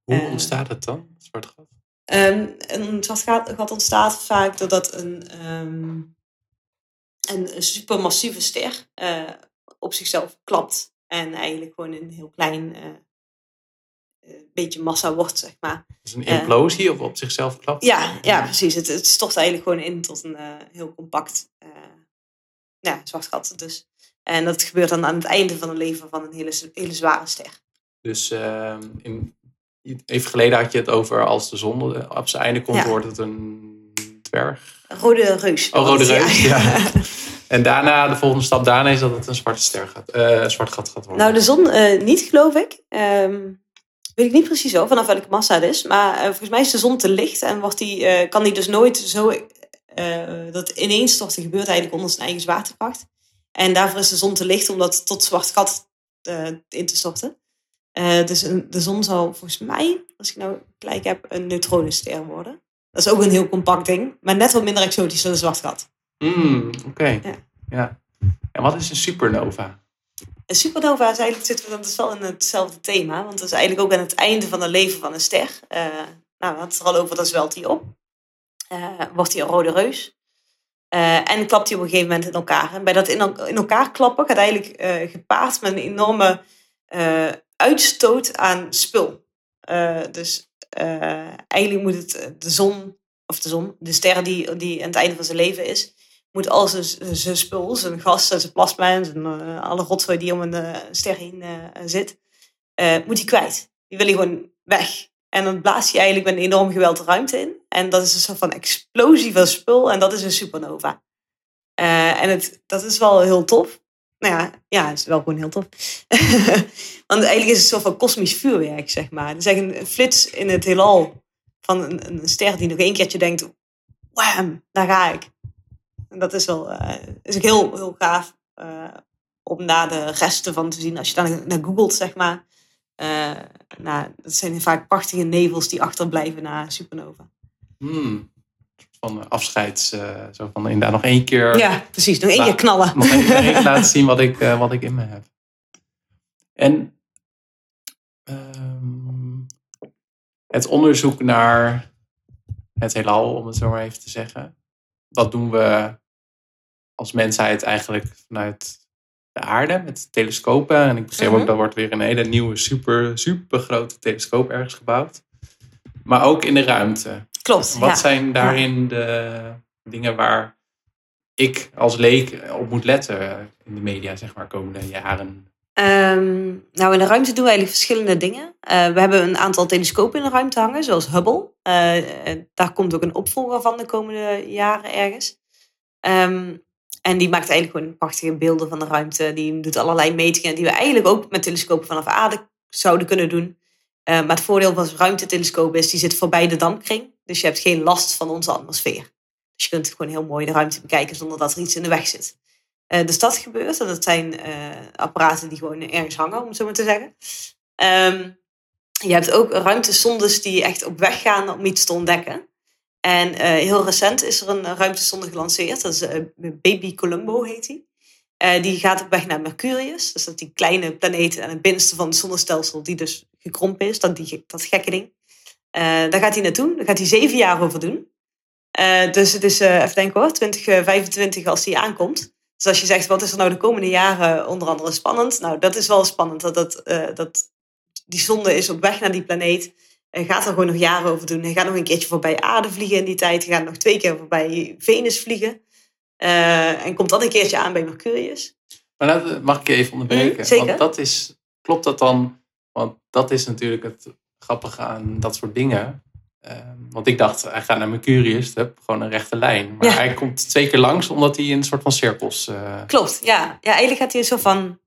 Hoe Eh. ontstaat het dan, het zwarte gat? Ehm, een zwart gat, gat ontstaat vaak doordat een, ehm, een supermassieve ster op zichzelf klapt. En eigenlijk gewoon een heel klein beetje massa wordt, zeg maar. Is een implosie of op zichzelf klapt? Ja, ja precies. Het, het stort eigenlijk gewoon in tot een eh, heel compact eh, ja, zwart gat. Dus. En dat gebeurt dan aan het einde van het leven van een hele, hele zware ster. Dus ehm, in, even geleden had je het over als de zon eh, op zijn einde komt, Ja. wordt het een dwerg. Een rode reus. Oh, rode reus, ja. *laughs* En daarna, de volgende stap daarna is dat het een zwarte ster gaat, een zwart gat gaat worden. Nou, de zon niet, geloof ik. Ehm, weet ik niet precies zo, vanaf welke massa het is. Maar eh, volgens mij is de zon te licht en wordt die, eh, kan die dus nooit zo... eh dat ineenstorten gebeurt eigenlijk onder zijn eigen zwaartekracht. En daarvoor is de zon te licht om dat tot zwart gat in te storten. Dus een- de zon zal volgens mij, als ik nou gelijk heb, een neutronenster worden. Dat is ook een heel compact ding, maar net wat minder exotisch dan een zwart gat. Hmm, Oké. Ja. Ja. En wat is een supernova? Een supernova is eigenlijk, zitten we dan wel in hetzelfde thema. Want dat is eigenlijk ook aan het einde van het leven van een ster. Eh, nou, we het er al over, dan zwelt hij op. Eh, wordt hij een rode reus. Eh, en klapt hij op een gegeven moment in elkaar. En bij dat in, in elkaar klappen gaat eigenlijk gepaard met een enorme uitstoot aan spul. Dus eigenlijk moet het de zon, of de zon, de ster die, die aan het einde van zijn leven is, moet al zijn, zijn spul, zijn gas, zijn plasma en eh, alle rotzooi die om een eh, ster heen eh, zit, moet hij kwijt. Die wil hij gewoon weg. En dan blaast hij eigenlijk met een enorm geweld ruimte in. En dat is een soort van explosie van spul en dat is een supernova. En het, dat is wel heel tof. Nou ja, ja, het is wel gewoon heel tof. *laughs* Want eigenlijk is het een soort van kosmisch vuurwerk, zeg maar. Het is een flits in het heelal van een, een ster die nog één keertje denkt... Wham, daar ga ik. En dat is wel eh, is ook heel, heel gaaf eh, om daar de resten van te zien. Als je dan naar googelt, zeg maar. Eh, nou, dat zijn vaak prachtige nevels die achterblijven na supernova. Hmm. Van afscheids, zo van inderdaad nog één keer, Ja, precies. Nog één keer knallen. nog één keer laten zien wat ik, wat ik in me heb. En ehm, het onderzoek naar het heelal, om het zo maar even te zeggen. Dat doen we als mensheid eigenlijk vanuit de aarde met telescopen. En ik besef Mhm. ook, dat wordt weer een hele nieuwe, super, super grote telescoop ergens gebouwd. Maar ook in de ruimte. Klopt. Wat ja. zijn daarin de dingen waar ik als leek op moet letten in de media, zeg maar, komende jaren? Ehm, nou, in de ruimte doen we eigenlijk verschillende dingen. Eh, we hebben een aantal telescopen in de ruimte hangen, zoals Hubble. Eh, eh, daar komt ook een opvolger van de komende jaren ergens. Ehm, en die maakt eigenlijk gewoon prachtige beelden van de ruimte. Die doet allerlei metingen die we eigenlijk ook met telescopen vanaf aarde zouden kunnen doen. Eh, maar het voordeel van zo'n ruimtetelescoop is, die zit voorbij de dampkring. Dus je hebt geen last van onze atmosfeer. Dus je kunt gewoon heel mooi de ruimte bekijken zonder dat er iets in de weg zit. Eh, dus dat gebeurt. Dat zijn eh, apparaten die gewoon ergens hangen, om het zo maar te zeggen. Ehm, je hebt ook ruimtesondes die echt op weg gaan om iets te ontdekken. En eh, heel recent is er een ruimtesonde gelanceerd. Dat is eh, Baby Colombo heet die. Eh, die gaat op weg naar Mercurius. Dus dat die kleine planeet aan het binnenste van het zonnestelsel, die dus gekrompen is, dat, die, dat gekke ding. Daar gaat hij naartoe. Daar gaat hij zeven jaar over doen. Dus het is, even denken hoor, 2025 als die aankomt. Dus als je zegt, wat is er nou de komende jaren onder andere spannend? Nou, dat is wel spannend. Dat, dat, dat die zonde is op weg naar die planeet. Hij gaat er gewoon nog jaren over doen. Hij gaat nog een keertje voorbij aarde vliegen in die tijd. Hij gaat nog twee keer voorbij Venus vliegen. Eh, en komt dan een keertje aan bij Mercurius. Maar laat, mag ik je even onderbreken? Mm, zeker. Want dat is, klopt dat dan? Want dat is natuurlijk het grappige aan dat soort dingen. Ehm, want ik dacht, hij gaat naar Mercurius, gewoon een rechte lijn. Maar Ja. hij komt twee keer langs, omdat hij in een soort van cirkels... eh, Klopt, ja. ja. Eigenlijk gaat hij een soort van...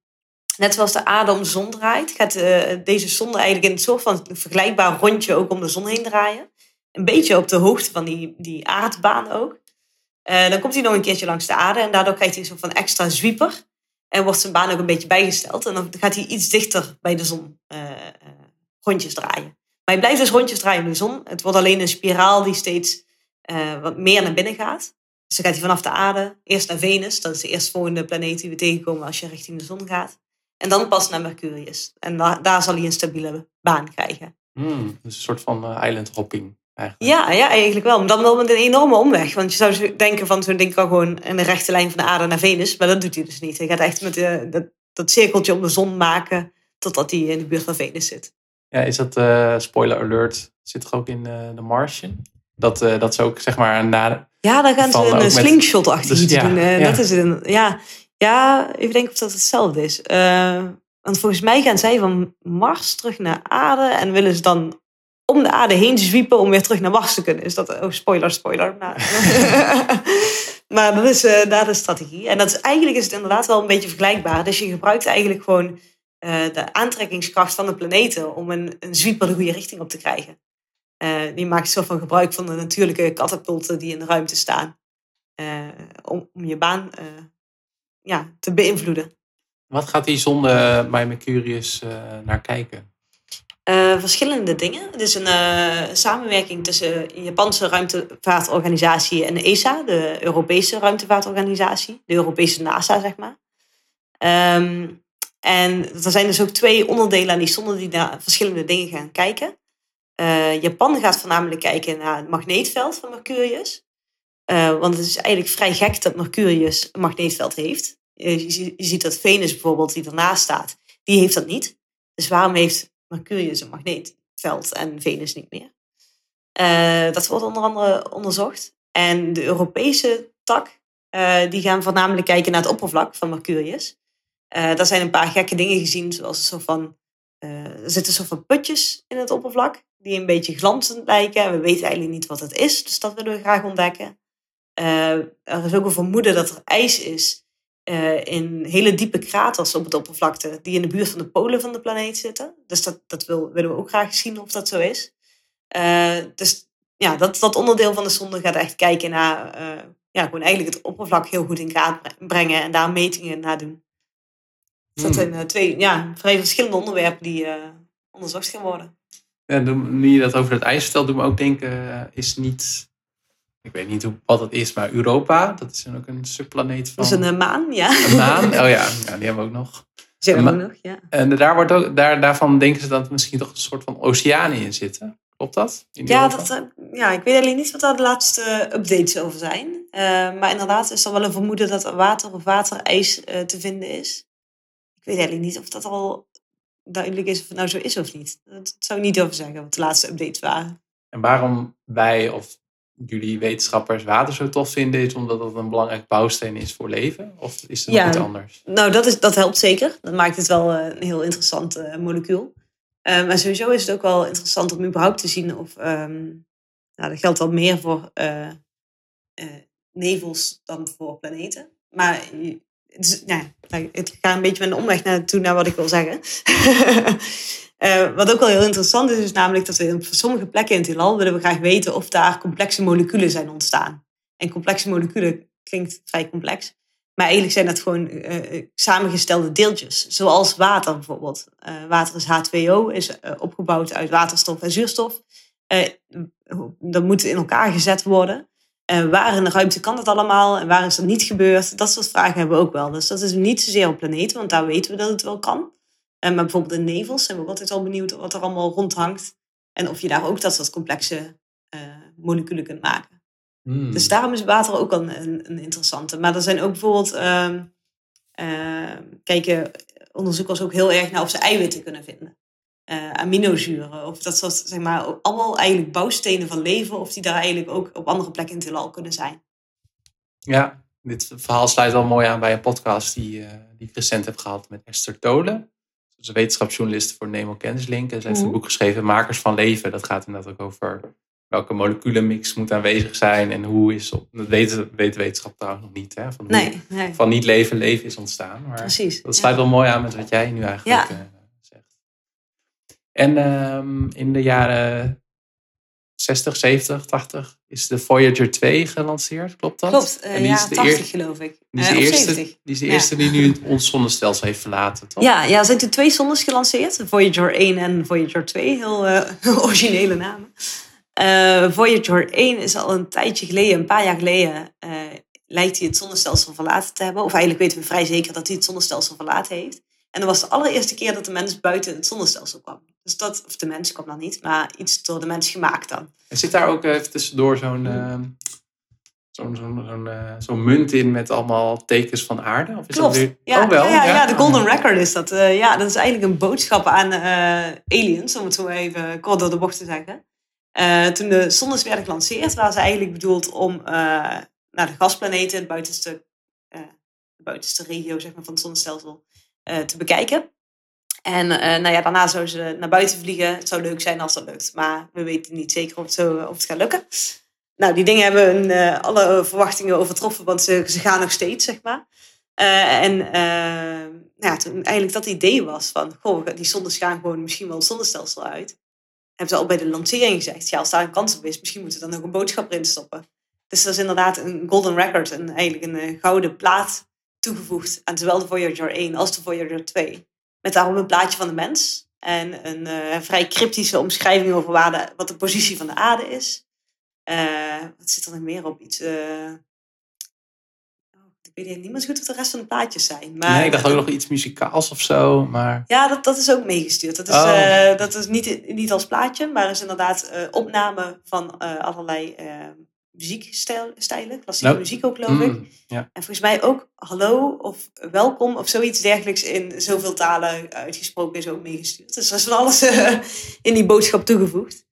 Net zoals de aarde om de zon draait, gaat eh, deze zonde eigenlijk in een soort van vergelijkbaar rondje ook om de zon heen draaien. Een beetje op de hoogte van die, die aardbaan ook. Eh, dan komt hij nog een keertje langs de aarde en daardoor krijgt hij een soort van extra zwieper. En wordt zijn baan ook een beetje bijgesteld. En dan gaat hij iets dichter bij de zon eh, rondjes draaien. Maar hij blijft dus rondjes draaien om de zon. Het wordt alleen een spiraal die steeds wat meer naar binnen gaat. Dus dan gaat hij vanaf de aarde eerst naar Venus. Dat is de eerstvolgende planeet die we tegenkomen als je richting de zon gaat. En dan pas naar Mercurius. En da- daar zal hij een stabiele baan krijgen. hmm, dus een soort van eh, island hopping eigenlijk. Ja, ja, eigenlijk wel. Maar dan wel met een enorme omweg. Want je zou zo denken van zo'n ding kan gewoon in de rechte lijn van de aarde naar Venus. Maar dat doet hij dus niet. Hij gaat echt met de, dat, dat cirkeltje om de zon maken totdat hij in de buurt van Venus zit. Ja, is dat, eh, spoiler alert, zit er ook in eh The Martian? Dat, dat ze ook, zeg maar, na... Ja, dan gaan ze een slingshot achter Dus ja, doen. Ja. Dat is een, ja, ja, even denken of dat hetzelfde is. Eh, want volgens mij gaan zij van Mars terug naar aarde en willen ze dan om de aarde heen zwiepen om weer terug naar Mars te kunnen. Is dat, oh, spoiler, spoiler. Maar, *laughs* maar dat is eh, daar de strategie. En dat is, eigenlijk is het inderdaad wel een beetje vergelijkbaar. Dus je gebruikt eigenlijk gewoon eh, de aantrekkingskracht van de planeten om een, een zwieper de goede richting op te krijgen. Eh, die maakt zo van gebruik van de natuurlijke katapulten die in de ruimte staan. om, om je baan ja, te beïnvloeden. Wat gaat die zonde bij Mercurius eh, naar kijken? Eh, verschillende dingen. Het is een eh, samenwerking tussen de Japanse ruimtevaartorganisatie en de ESA, de Europese ruimtevaartorganisatie, de Europese NASA, zeg maar. Ehm, en er zijn dus ook twee onderdelen aan die zonde die naar verschillende dingen gaan kijken. Japan gaat voornamelijk kijken naar het magneetveld van Mercurius. Want het is eigenlijk vrij gek dat Mercurius een magneetveld heeft. Je, je- ziet dat Venus bijvoorbeeld, die ernaast staat, die heeft dat niet. Dus waarom heeft Mercurius een magneetveld en Venus niet meer? Eh, dat wordt onder andere onderzocht. En de Europese tak, eh, die gaan voornamelijk kijken naar het oppervlak van Mercurius. Eh daar zijn een paar gekke dingen gezien, zoals een soort van, eh, er zitten soort van putjes in het oppervlak, die een beetje glanzend lijken. En we weten eigenlijk niet wat het is, dus dat willen we graag ontdekken. Eh, er is ook een vermoeden dat er ijs is eh, in hele diepe kraters op het oppervlakte, die in de buurt van de polen van de planeet zitten. Dus dat, dat wil, willen we ook graag zien of dat zo is. Eh, dus ja, dat, dat onderdeel van de zonde gaat echt kijken naar eh, ja, gewoon eigenlijk het oppervlak heel goed in kaart bre- brengen en daar metingen naar doen. Dus dat Hmm. zijn twee ja, vrij verschillende onderwerpen die onderzocht gaan worden. Ja, doen- nu je dat over het ijs vertelt, doet me ook denken, is niet... Ik weet niet hoe, wat dat is, maar Europa, dat is dan ook een subplaneet van Dus een eh, maan, ja. een maan. Oh ja, ja, die hebben we ook nog. Zijn een we ook nog, ja. En daar wordt ook, daar, daarvan denken ze dat er misschien toch een soort van oceanen in zitten. Klopt dat? In Ja, Europa? dat, eh, ja, ik weet alleen niet wat daar de laatste updates over zijn. Eh, maar inderdaad is er wel een vermoeden dat er water of waterijs eh, te vinden is. weet eigenlijk niet of dat al duidelijk is of het nou zo is of niet. Dat zou ik niet over zeggen, wat de laatste updates waren. En waarom wij of jullie wetenschappers water zo tof vinden, is omdat het een belangrijk bouwsteen is voor leven? Of is het nog iets anders? Nou, dat, is, dat helpt zeker. Dat maakt het wel eh, een heel interessant eh, molecuul. Eh, maar sowieso is het ook wel interessant om überhaupt te zien of... ehm, nou, dat geldt wel meer voor nevels dan voor planeten. Maar ja, nou, het gaat een beetje met een omweg naartoe naar wat ik wil zeggen. *laughs* Eh, wat ook wel heel interessant is, is namelijk dat we op sommige plekken in het heelal willen we graag weten of daar complexe moleculen zijn ontstaan. En complexe moleculen klinkt vrij complex. Maar eigenlijk zijn dat gewoon eh, samengestelde deeltjes. Zoals water bijvoorbeeld. Eh, water is H2O, is eh, opgebouwd uit waterstof en zuurstof. Eh, dat moet in elkaar gezet worden. Eh, waar in de ruimte kan dat allemaal en waar is dat niet gebeurd? Dat soort vragen hebben we ook wel. Dus dat is niet zozeer op planeten, want daar weten we dat het wel kan. Eh, maar bijvoorbeeld in nevels zijn we ook altijd wel benieuwd wat er allemaal rondhangt. En of je daar ook dat soort complexe eh, moleculen kunt maken. Hmm. Dus daarom is water ook een, een, een interessante. Maar er zijn ook bijvoorbeeld, ehm, ehm, kijken onderzoekers ook heel erg naar of ze eiwitten kunnen vinden. Eh, aminozuren, of dat soort, zeg maar, allemaal eigenlijk bouwstenen van leven, of die daar eigenlijk ook op andere plekken in het heelal kunnen zijn. Ja, dit verhaal sluit wel mooi aan bij een podcast die, eh, die ik recent heb gehad met Esther Tolen. Ze is een wetenschapsjournalist voor Nemo Kennislink. En ze heeft Mhm. een boek geschreven, Makers van Leven. Dat gaat inderdaad ook over welke moleculenmix moet aanwezig zijn. En hoe is, op, dat weten, weten wetenschap trouwens nog niet. Hè, van, hoe Nee, nee van niet leven leven is ontstaan. Maar precies. dat Ja. sluit wel mooi aan met wat jij nu eigenlijk Ja. Eh. En ehm, in de jaren 60, 70, 80 is de Voyager 2 gelanceerd, klopt dat? Klopt, eh En die is de 80 eer- geloof ik. Die is, Eh, de of eerste, 70. die is de Ja. eerste die nu ons zonnestelsel heeft verlaten, toch? Ja, ja, er zijn toen twee zondes gelanceerd. Voyager 1 en Voyager 2. Heel eh, *laughs* originele namen. Eh, Voyager 1 is al een tijdje geleden, een paar jaar geleden, eh, lijkt hij het zonnestelsel verlaten te hebben. Of eigenlijk weten we vrij zeker dat hij het zonnestelsel verlaten heeft. En dat was de allereerste keer dat de mens buiten het zonnestelsel kwam. Dus dat, of de mens kwam dan niet, maar iets door de mens gemaakt dan. En zit daar ook eh, even tussendoor zo'n ehm, zo'n zo'n zo'n eh, zo'n munt in met allemaal tekens van aarde? Of is Klopt. Dat weer... Ja, oh, wel? ja, ja, ja, de. Golden Record is dat. Eh, ja, dat is eigenlijk een boodschap aan eh, aliens, om het zo even kort door de bocht te zeggen. Eh, toen de zondes werden gelanceerd, waren ze eigenlijk bedoeld om eh, naar de gasplaneten, het buitenste, eh, de buitenste regio zeg maar, van het zonnestelsel, te bekijken. En eh, nou ja, daarna zouden ze naar buiten vliegen. Het zou leuk zijn als dat lukt, maar we weten niet zeker of het, zo, of het gaat lukken. Nou, die dingen hebben eh, alle verwachtingen overtroffen, want ze, ze gaan nog steeds, zeg maar. Eh, en eh, nou ja, toen eigenlijk dat idee was van, goh, die zondes gaan gewoon misschien wel het zonnestelsel uit. Hebben ze al bij de lancering gezegd, ja, als daar een kans op is, misschien moeten we dan ook een boodschap erin stoppen. Dus dat is inderdaad een golden record, een, eigenlijk een eh, gouden plaat toegevoegd aan zowel de Voyager 1 als de Voyager 2. Met daarom een plaatje van de mens en een eh, vrij cryptische omschrijving over waar de, wat de positie van de aarde is. Eh, wat zit er nog meer op? Iets. eh, oh, ik weet niet meer goed wat de rest van de plaatjes zijn. Maar, Nee, ik dacht ook nog iets muzikaals of zo, maar... Ja, dat, dat is ook meegestuurd. Dat is, Oh. dat is niet, niet als plaatje, maar is inderdaad opname van allerlei eh, muziekstijlen. Klassieke Nou, muziek ook, geloof ik. Mm, ja. En volgens mij ook hallo of welkom of zoiets dergelijks in zoveel talen uitgesproken is ook meegestuurd. Dus er is van alles eh, in die boodschap toegevoegd.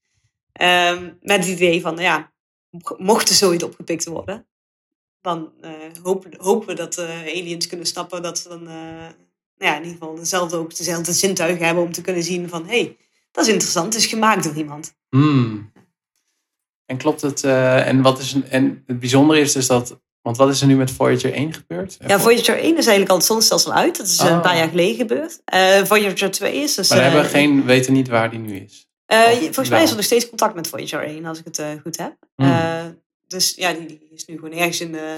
Ehm, met het idee van, nou ja, mocht er zoiets opgepikt worden, dan eh, hopen, hopen we dat eh, aliens kunnen snappen dat ze dan nou ja, in ieder geval dezelfde, ook dezelfde zintuigen hebben om te kunnen zien van, hé, hey, dat is interessant, het is gemaakt door iemand. Hmm. En klopt het? eh, en, wat is, een- en het bijzondere is dus dat... Want wat is er nu met Voyager 1 gebeurd? Ja, Voyager 1 is eigenlijk al het zonnestelsel uit. Dat is eh, Oh. een paar jaar geleden gebeurd. Eh, Voyager 2 is dus... Maar we hebben geen, weten niet waar die nu is. volgens wel? mij is er nog steeds contact met Voyager 1, als ik het goed heb. Hmm. Dus ja, die, die is nu gewoon ergens in de...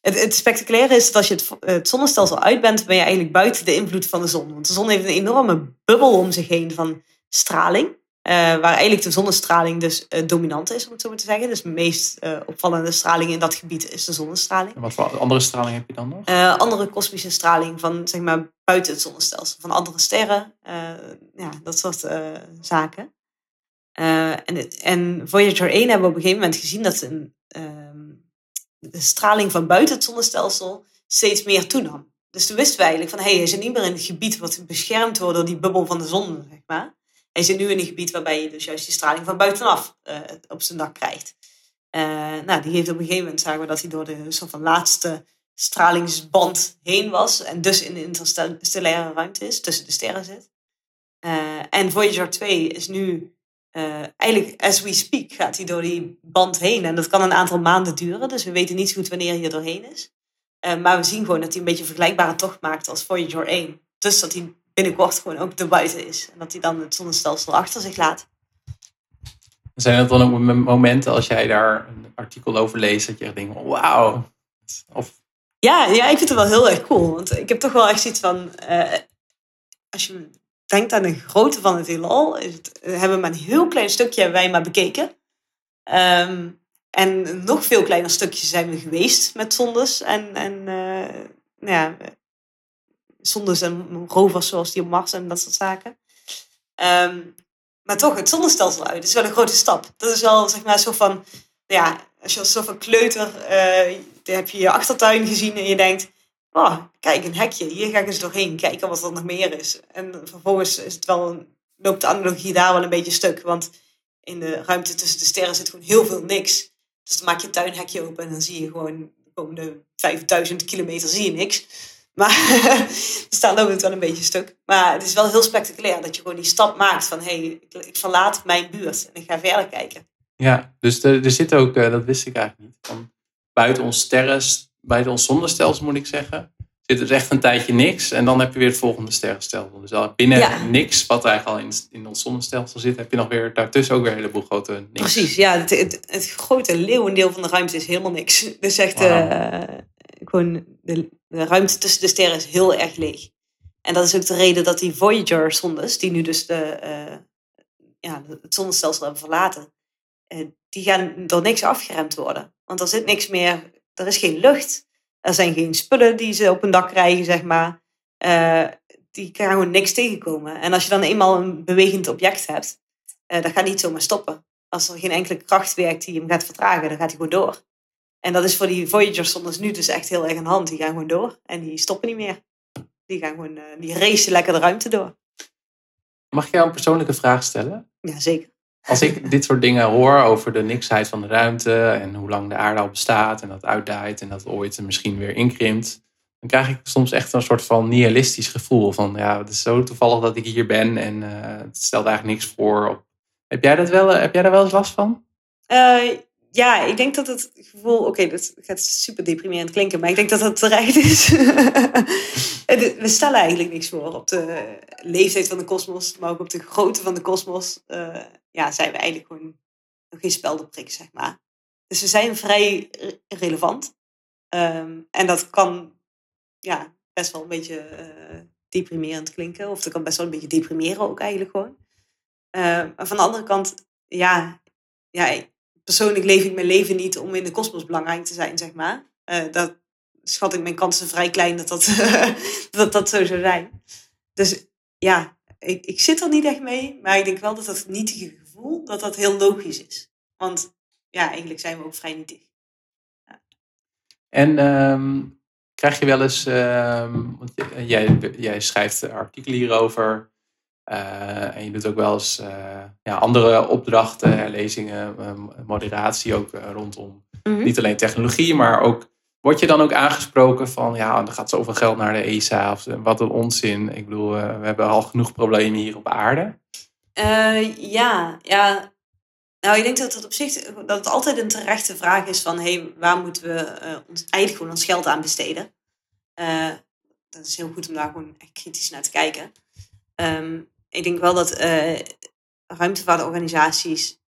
Het, het spectaculaire is dat als je het, het zonnestelsel uit bent, ben je eigenlijk buiten de invloed van de zon. Want de zon heeft een enorme bubbel om zich heen van straling. Eh, waar eigenlijk de zonnestraling dus eh, dominant is, om het zo maar te zeggen. Dus de meest eh, opvallende straling in dat gebied is de zonnestraling. En wat voor andere straling heb je dan nog? Andere kosmische straling van, zeg maar, buiten het zonnestelsel. Van andere sterren. ja, dat soort zaken. En, en Voyager 1 hebben we op een gegeven moment gezien dat een, ehm, de straling van buiten het zonnestelsel steeds meer toenam. Dus toen wisten we eigenlijk van, hé, hey, hij zit niet meer in het gebied wat beschermd wordt door die bubbel van de zon, zeg maar. Hij zit nu in een gebied waarbij je dus juist die straling van buitenaf uh, op zijn dak krijgt. Uh, nou, die heeft op een gegeven moment, zagen we dat hij door de soort van laatste stralingsband heen was. En dus in de interstellaire ruimte is, tussen de sterren zit. Uh, en Voyager 2 is nu, eigenlijk as we speak, gaat hij door die band heen. En dat kan een aantal maanden duren, dus we weten niet zo goed wanneer hij er doorheen is. maar we zien gewoon dat hij een beetje een vergelijkbare tocht maakt als Voyager 1. Dus dat hij binnenkort gewoon ook de buiten is. En dat hij dan het zonnestelsel achter zich laat. Zijn er dan ook momenten als jij daar een artikel over leest dat je echt denkt, wauw. Of... Ja, ja, ik vind het wel heel erg cool. Want ik heb toch wel echt iets van, uh, als je denkt aan de grootte van het heelal, is het, eh, hebben we maar een heel klein stukje wij maar bekeken. Um, en nog veel kleiner stukjes zijn we geweest met zondes en, en uh, nou ja, zondes en rovers zoals die op Mars en dat soort zaken. Um, maar toch, het zonnestelsel uit is wel een grote stap. Dat is wel, zeg maar, zo van, ja, als je als zo van kleuter, uh, dan heb je je achtertuin gezien en je denkt, oh, kijk, een hekje, hier ga ik eens doorheen, kijken wat er nog meer is. En vervolgens is het wel, loopt de analogie daar wel een beetje stuk, want in de ruimte tussen de sterren zit gewoon heel veel niks. Dus dan maak je tuinhekje open en dan zie je gewoon de komende 5000 kilometer zie je niks. Maar daar loopt het wel een beetje stuk. Maar het is wel heel spectaculair dat je gewoon die stap maakt van hé, hey, ik, verlaat mijn buurt en ik ga verder kijken. Ja, dus er, er zit ook, uh, dat wist ik eigenlijk niet, van buiten ons sterren, buiten ons zonnestelsel moet ik zeggen, zit er echt een tijdje niks en dan heb je weer het volgende sterrenstelsel. Dus al binnen niks, wat eigenlijk al in, in ons zonnestelsel zit, heb je nog weer daartussen ook weer een heleboel grote niks. Precies, ja, het, het, het grote leeuwendeel van de ruimte is helemaal niks. *laughs* Dus echt wow. uh, gewoon de, de ruimte tussen de sterren is heel erg leeg. En dat is ook de reden dat die Voyager-zondes, die nu dus de, uh, ja, het zonnestelsel hebben verlaten, uh, die gaan door niks afgeremd worden. Want er zit niks meer, er is geen lucht. Er zijn geen spullen die ze op een dak krijgen, zeg maar. Uh, die gaan gewoon niks tegenkomen. En als je dan eenmaal een bewegend object hebt, dat gaat niet zomaar stoppen. Als er geen enkele kracht werkt die hem gaat vertragen, dan gaat hij gewoon door. En dat is voor die Voyager-zondes nu dus echt heel erg aan de hand. Die gaan gewoon door en die stoppen niet meer. Die gaan gewoon, uh, die racen lekker de ruimte door. Mag ik jou een persoonlijke vraag stellen? Ja, zeker. Als ik dit soort dingen hoor over de niksheid van de ruimte en hoe lang de aarde al bestaat en dat uitdaait en dat ooit misschien weer inkrimpt, dan krijg ik soms echt een soort van nihilistisch gevoel van ja, het is zo toevallig dat ik hier ben en uh, het stelt eigenlijk niks voor. Heb jij, dat wel, heb jij daar wel eens last van? Uh, ja, ik denk dat het gevoel, oké, dat gaat super deprimerend klinken, maar ik denk dat dat terecht is. *laughs* we stellen eigenlijk niks voor op de leeftijd van de kosmos, maar ook op de grootte van de kosmos. Uh, ja, zijn we eigenlijk gewoon nog geen speldenprik, zeg maar. Dus we zijn vrij relevant. Um, en dat kan ja, best wel een beetje uh, deprimerend klinken, of dat kan best wel een beetje deprimeren ook eigenlijk gewoon. Uh, maar van de andere kant, ja, ja persoonlijk leef ik mijn leven niet om in de kosmos belangrijk te zijn, zeg maar. Uh, dat schat ik mijn kansen vrij klein dat dat, *laughs* dat, dat zo zou zijn. Dus ja, ik, ik zit er niet echt mee, maar ik denk wel dat dat nietige gevoel, dat dat heel logisch is. Want ja, eigenlijk zijn we ook vrij nietig. En um, krijg je wel eens, um, want jij, jij schrijft artikelen hierover, uh, en je doet ook wel eens uh, ja, andere opdrachten, herlezingen, um, moderatie ook rondom mm -hmm. niet alleen technologie, maar ook word je dan ook aangesproken van ja, er gaat zoveel geld naar de ESA of wat een onzin. Ik bedoel, we hebben al genoeg problemen hier op aarde. ja, ja. Nou, ik denk dat het op zich dat het altijd een terechte vraag is van hey, waar moeten we ons, eigenlijk gewoon ons geld aan besteden? dat is heel goed om daar gewoon echt kritisch naar te kijken. Um, ik denk wel dat uh, ruimtevaartorganisaties.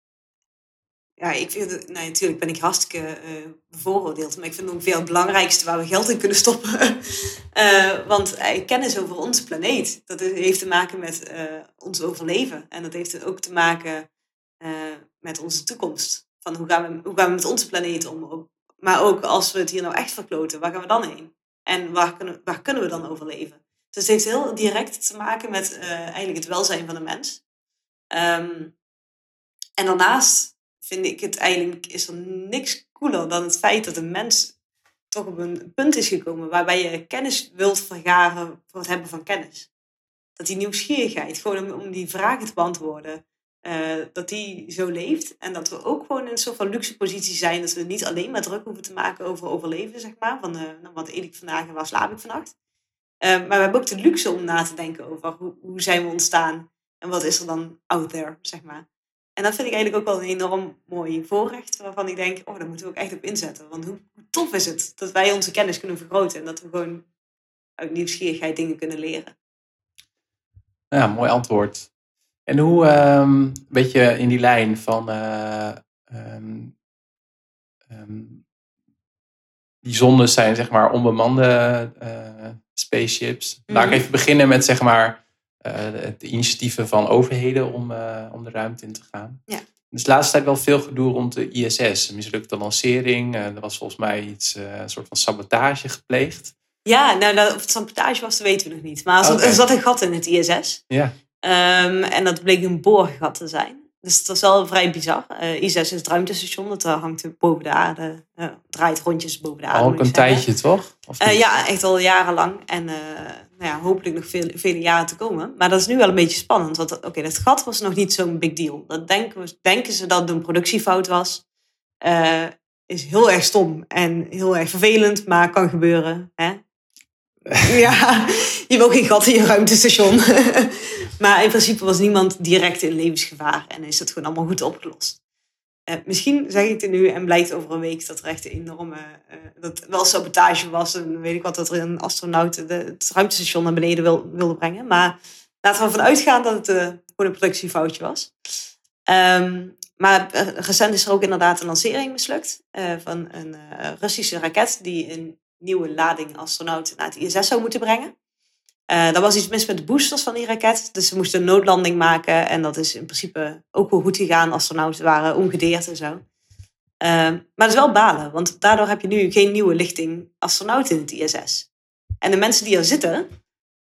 Ja, ik vind nou, natuurlijk ben ik hartstikke uh, bevooroordeeld, maar ik vind het ook veel het belangrijkste waar we geld in kunnen stoppen. uh, *laughs* want kennis over onze planeet, dat heeft te maken met ons overleven. En dat heeft ook te maken met onze toekomst. Van hoe gaan, we, hoe gaan we met onze planeet om? Maar ook als we het hier nou echt verkloten, waar gaan we dan heen? En waar kunnen, waar kunnen we dan overleven? Dus het heeft heel direct te maken met uh, eigenlijk het welzijn van de mens. Um, en daarnaast vind ik het eigenlijk, is er niks cooler dan het feit dat een mens toch op een punt is gekomen waarbij je kennis wilt vergaren voor het hebben van kennis. Dat die nieuwsgierigheid, gewoon om, die vragen te beantwoorden, eh, dat die zo leeft. En dat we ook gewoon in een soort van luxe positie zijn. Dat we niet alleen maar druk hoeven te maken over overleven, zeg maar. Van uh, nou, wat eet ik vandaag en waar slaap ik vannacht. Uh, maar we hebben ook de luxe om na te denken over hoe, hoe zijn we ontstaan. En wat is er dan out there, zeg maar. En dat vind ik eigenlijk ook wel een enorm mooi voorrecht. Waarvan ik denk, oh, daar moeten we ook echt op inzetten. Want hoe tof is het dat wij onze kennis kunnen vergroten. En dat we gewoon uit nieuwsgierigheid dingen kunnen leren. Ja, mooi antwoord. En hoe, een beetje in die lijn van um, um, die zonden zijn zeg maar onbemande uh, spaceships. Mm. Laat ik even beginnen met zeg maar uh, de initiatieven van overheden om, om de ruimte in te gaan. Ja. Dus de laatste tijd wel veel gedoe rond de ISS. Een mislukte lancering. er was volgens mij iets, een soort van sabotage gepleegd. Ja, nou, dat, of het sabotage was, dat weten we nog niet. Maar er, okay. er zat een gat in het ISS. Ja. Um, en dat bleek een boorgat te zijn. Dus het was wel vrij bizar. Uh, I6 is het ruimtestation, dat uh, hangt boven de aarde, uh, draait rondjes boven de aarde. Al ook een tijdje, toch? ja, echt al jarenlang. En nou ja, hopelijk nog veel, vele jaren te komen. Maar dat is nu wel een beetje spannend. Want oké, okay, dat gat was nog niet zo'n big deal. Dat denken, we, denken ze dat het een productiefout was. is heel erg stom en heel erg vervelend, maar kan gebeuren. Hè? *laughs* ja, je wil geen gat in je ruimtestation. *laughs* maar in principe was niemand direct in levensgevaar en is het gewoon allemaal goed opgelost. Uh, misschien zeg ik het nu en blijkt over een week dat er echt een enorme, uh, dat wel sabotage was en weet ik wat, dat er een astronaut de, het ruimtestation naar beneden wil, wilde brengen. Maar laten we ervan uitgaan dat het uh, gewoon een productiefoutje was. Um, maar recent is er ook inderdaad een lancering mislukt van een Russische raket die in nieuwe lading astronauten naar het ISS zou moeten brengen. Uh, er was iets mis met de boosters van die raket. Dus ze moesten een noodlanding maken. En dat is in principe ook wel goed gegaan. Astronauten waren ongedeerd en zo. Uh, maar dat is wel balen. Want daardoor heb je nu geen nieuwe lichting astronauten in het ISS. En de mensen die er zitten.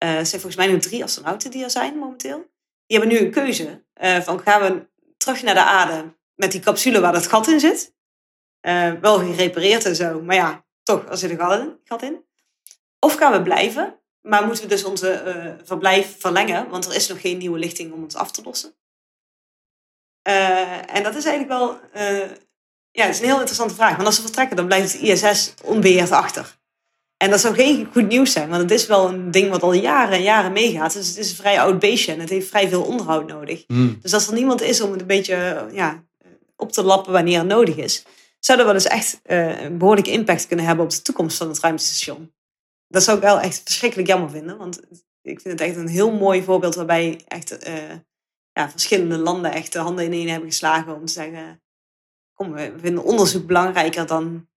Uh, zijn volgens mij nu drie astronauten die er zijn momenteel. Die hebben nu een keuze. van gaan we terug naar de aarde met die capsule waar dat gat in zit. wel gerepareerd en zo. Maar ja, toch, er zit een gat in. Gat in. Of gaan we blijven, maar moeten we dus onze uh, verblijf verlengen, want er is nog geen nieuwe lichting om ons af te lossen. Uh, en dat is eigenlijk wel, uh, ja, het is een heel interessante vraag. Want als ze vertrekken, dan blijft het ISS onbeheerd achter. En dat zou geen goed nieuws zijn, want het is wel een ding wat al jaren en jaren meegaat. Dus het is een vrij oud beestje en het heeft vrij veel onderhoud nodig. Mm. Dus als er niemand is om het een beetje ja, op te lappen wanneer het nodig is, zou dat wel eens echt uh, een behoorlijke impact kunnen hebben op de toekomst van het ruimtestation. Dat zou ik wel echt verschrikkelijk jammer vinden, want ik vind het echt een heel mooi voorbeeld waarbij echt uh, ja, verschillende landen echt de handen ineen hebben geslagen om te zeggen, kom, we vinden onderzoek belangrijker dan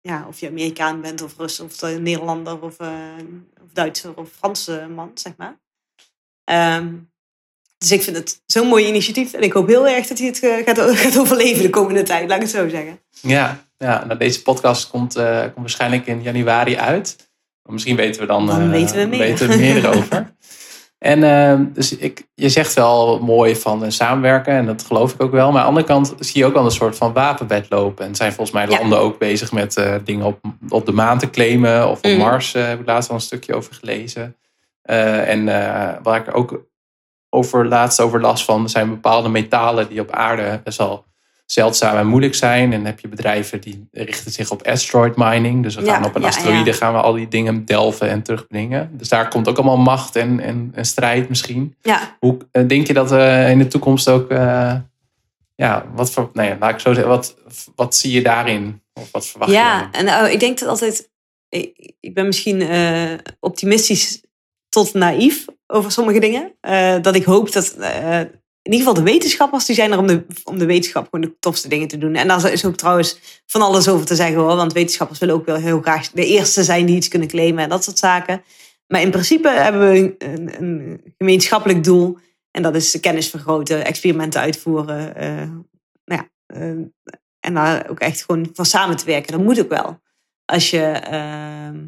ja, of je Amerikaan bent of Rus of Nederlander of, uh, of Duitser of Franse man, zeg maar. Um, dus ik vind het zo'n mooi initiatief. En ik hoop heel erg dat hij het eh, gaat, *laughs* gaat overleven de komende tijd, laat ik het zo zeggen. Ja, ja nou, deze podcast komt, uh, komt waarschijnlijk in januari uit. Misschien weten we dan, dan uh, weten we meer, weten we meer *laughs* over. En uh, dus ik, je zegt wel mooi van samenwerken en dat geloof ik ook wel. Maar aan de andere kant zie je ook wel een soort van wapenbed lopen. En zijn volgens mij landen ja. ook bezig met dingen op, op de maan te claimen. Of op mm. Mars heb ik laatst al een stukje over gelezen. en waar ik ook over laatst over last van. Er zijn bepaalde metalen die op aarde best wel zeldzaam en moeilijk zijn. En dan heb je bedrijven die richten zich op asteroid mining. Dus we gaan ja, op een ja, asteroïde ja. gaan we al die dingen delven en terugbrengen. Dus daar komt ook allemaal macht en, en, en strijd misschien. Ja. Hoe denk je dat we in de toekomst ook... Uh, ja, wat voor, nee, laat ik zo zeggen, wat, wat zie je daarin? Of wat verwacht je? Ja, en uh, ik denk dat altijd... Ik, ik ben misschien uh, optimistisch tot naïef over sommige dingen. Uh, dat ik hoop dat uh, in ieder geval de wetenschappers, die zijn er om de, om de wetenschap gewoon de tofste dingen te doen. En daar is ook trouwens van alles over te zeggen hoor. Want wetenschappers willen ook wel heel graag de eerste zijn die iets kunnen claimen en dat soort zaken. Maar in principe hebben we een, een gemeenschappelijk doel. En dat is kennis vergroten, experimenten uitvoeren. Uh, nou ja, en daar ook echt gewoon van samen te werken. Dat moet ook wel. Als je, ehm,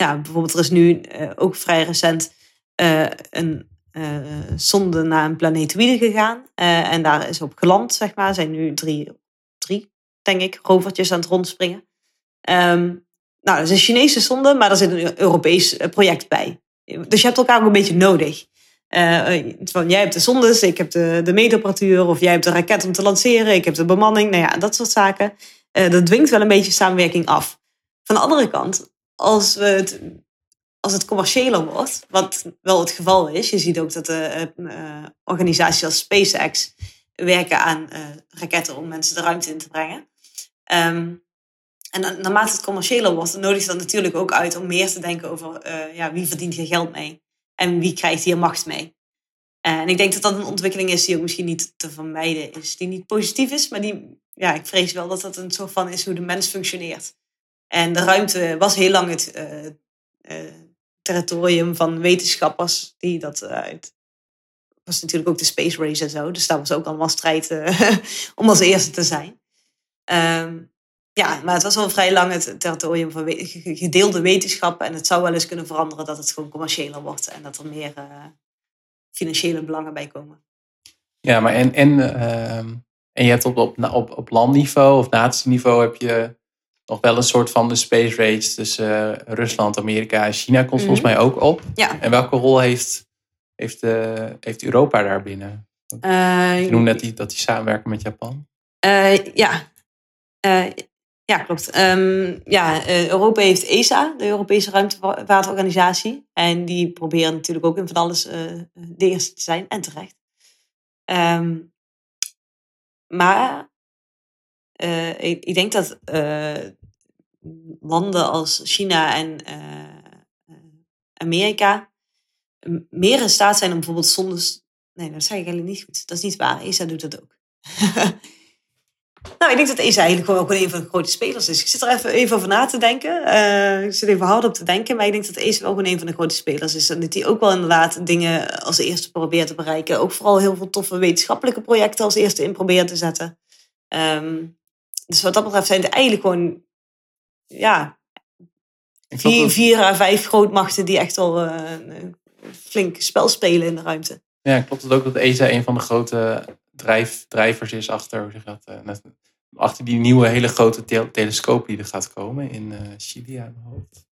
ja, bijvoorbeeld er is nu ook vrij recent uh, een uh, zonde naar een planetoïde gegaan. En daar is op geland, zeg maar. Zijn nu drie, drie, denk ik, rovertjes aan het rondspringen. Um, nou, dat is een Chinese zonde, maar er zit een Europees project bij. Dus je hebt elkaar ook een beetje nodig. van, jij hebt de zondes, ik heb de, de meetapparatuur, of jij hebt de raket om te lanceren, ik heb de bemanning, nou ja, dat soort zaken. dat dwingt wel een beetje samenwerking af. Van de andere kant, als, we het, als het commerciëler wordt, wat wel het geval is, je ziet ook dat de uh, organisaties als SpaceX werken aan uh, raketten om mensen de ruimte in te brengen. Um, en naarmate het commerciëler wordt, nodigt dat natuurlijk ook uit om meer te denken over ja, wie verdient hier geld mee en wie krijgt hier macht mee. En ik denk dat dat een ontwikkeling is die ook misschien niet te vermijden is, die niet positief is, maar die, ja, ik vrees wel dat dat een soort van is hoe de mens functioneert. En de ruimte was heel lang het uh, uh, territorium van wetenschappers die dat uit. was natuurlijk ook de space race en zo, dus daar was ook allemaal strijd *laughs* om als eerste te zijn. Um, ja, maar het was al vrij lang het territorium van gedeelde wetenschappen. En het zou wel eens kunnen veranderen dat het gewoon commerciëler wordt en dat er meer financiële belangen bij komen. Ja, maar en, en, uh, en je hebt op, op, op, op landniveau of natieniveau heb je nog wel een soort van de space race tussen uh, Rusland, Amerika en China komt volgens mhm. mij ook op. Ja. En welke rol heeft, heeft, uh, heeft Europa daarbinnen? Je noemde net die, dat die samenwerken met Japan. ja, ja, klopt. Um, ja, Europa heeft ESA, de Europese Ruimtevaartorganisatie. En die proberen natuurlijk ook in van alles de eerste te zijn, en terecht. Um, maar ik, ik, denk dat landen als China en uh, Amerika meer in staat zijn om bijvoorbeeld zondes. Nee, dat zeg ik eigenlijk niet goed. Dat is niet waar. ESA doet dat ook. *laughs* nou, ik denk dat ESA eigenlijk gewoon ook een van de grote spelers is. Ik zit er even, even over na te denken. Uh, ik zit even hard op te denken. Maar ik denk dat ESA wel een van de grote spelers is. En dat die ook wel inderdaad dingen als eerste probeert te bereiken. Ook vooral heel veel toffe wetenschappelijke projecten als eerste in probeert te zetten. Um, dus wat dat betreft zijn het eigenlijk gewoon ja, vier, vier à vijf grootmachten die echt al uh, een flink spel spelen in de ruimte. Ja, klopt het ook dat ESA een van de grote drijf, drijvers is achter, hoe zeg dat, uh, achter die nieuwe hele grote te telescoop die er gaat komen in uh, Chili aan mijn hoofd?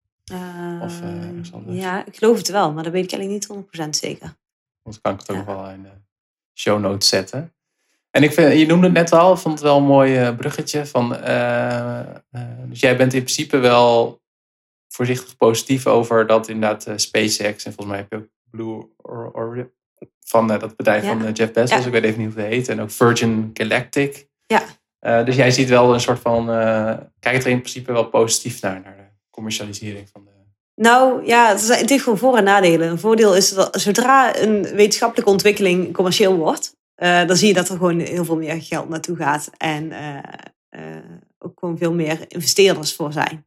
of, ja, ik geloof het wel, maar dat weet ik eigenlijk niet 100% zeker. Dan kan ik het ook nog wel in de show notes zetten. En ik vind, je noemde het net al, ik vond het wel een mooi eh, bruggetje. Van, uh, dus jij bent in principe wel voorzichtig positief over dat inderdaad SpaceX en volgens mij heb je ook Blue Origin van dat bedrijf van Jeff Bezos, ik weet even niet hoe het heet, en ook Virgin Galactic. Ja. dus jij ziet wel een soort van, kijkt er in principe wel positief naar, naar de commercialisering van de nou ja, het heeft gewoon voor- en nadelen. Een voordeel is dat zodra een wetenschappelijke ontwikkeling commercieel wordt, uh, dan zie je dat er gewoon heel veel meer geld naartoe gaat. En uh, uh, ook gewoon veel meer investeerders voor zijn.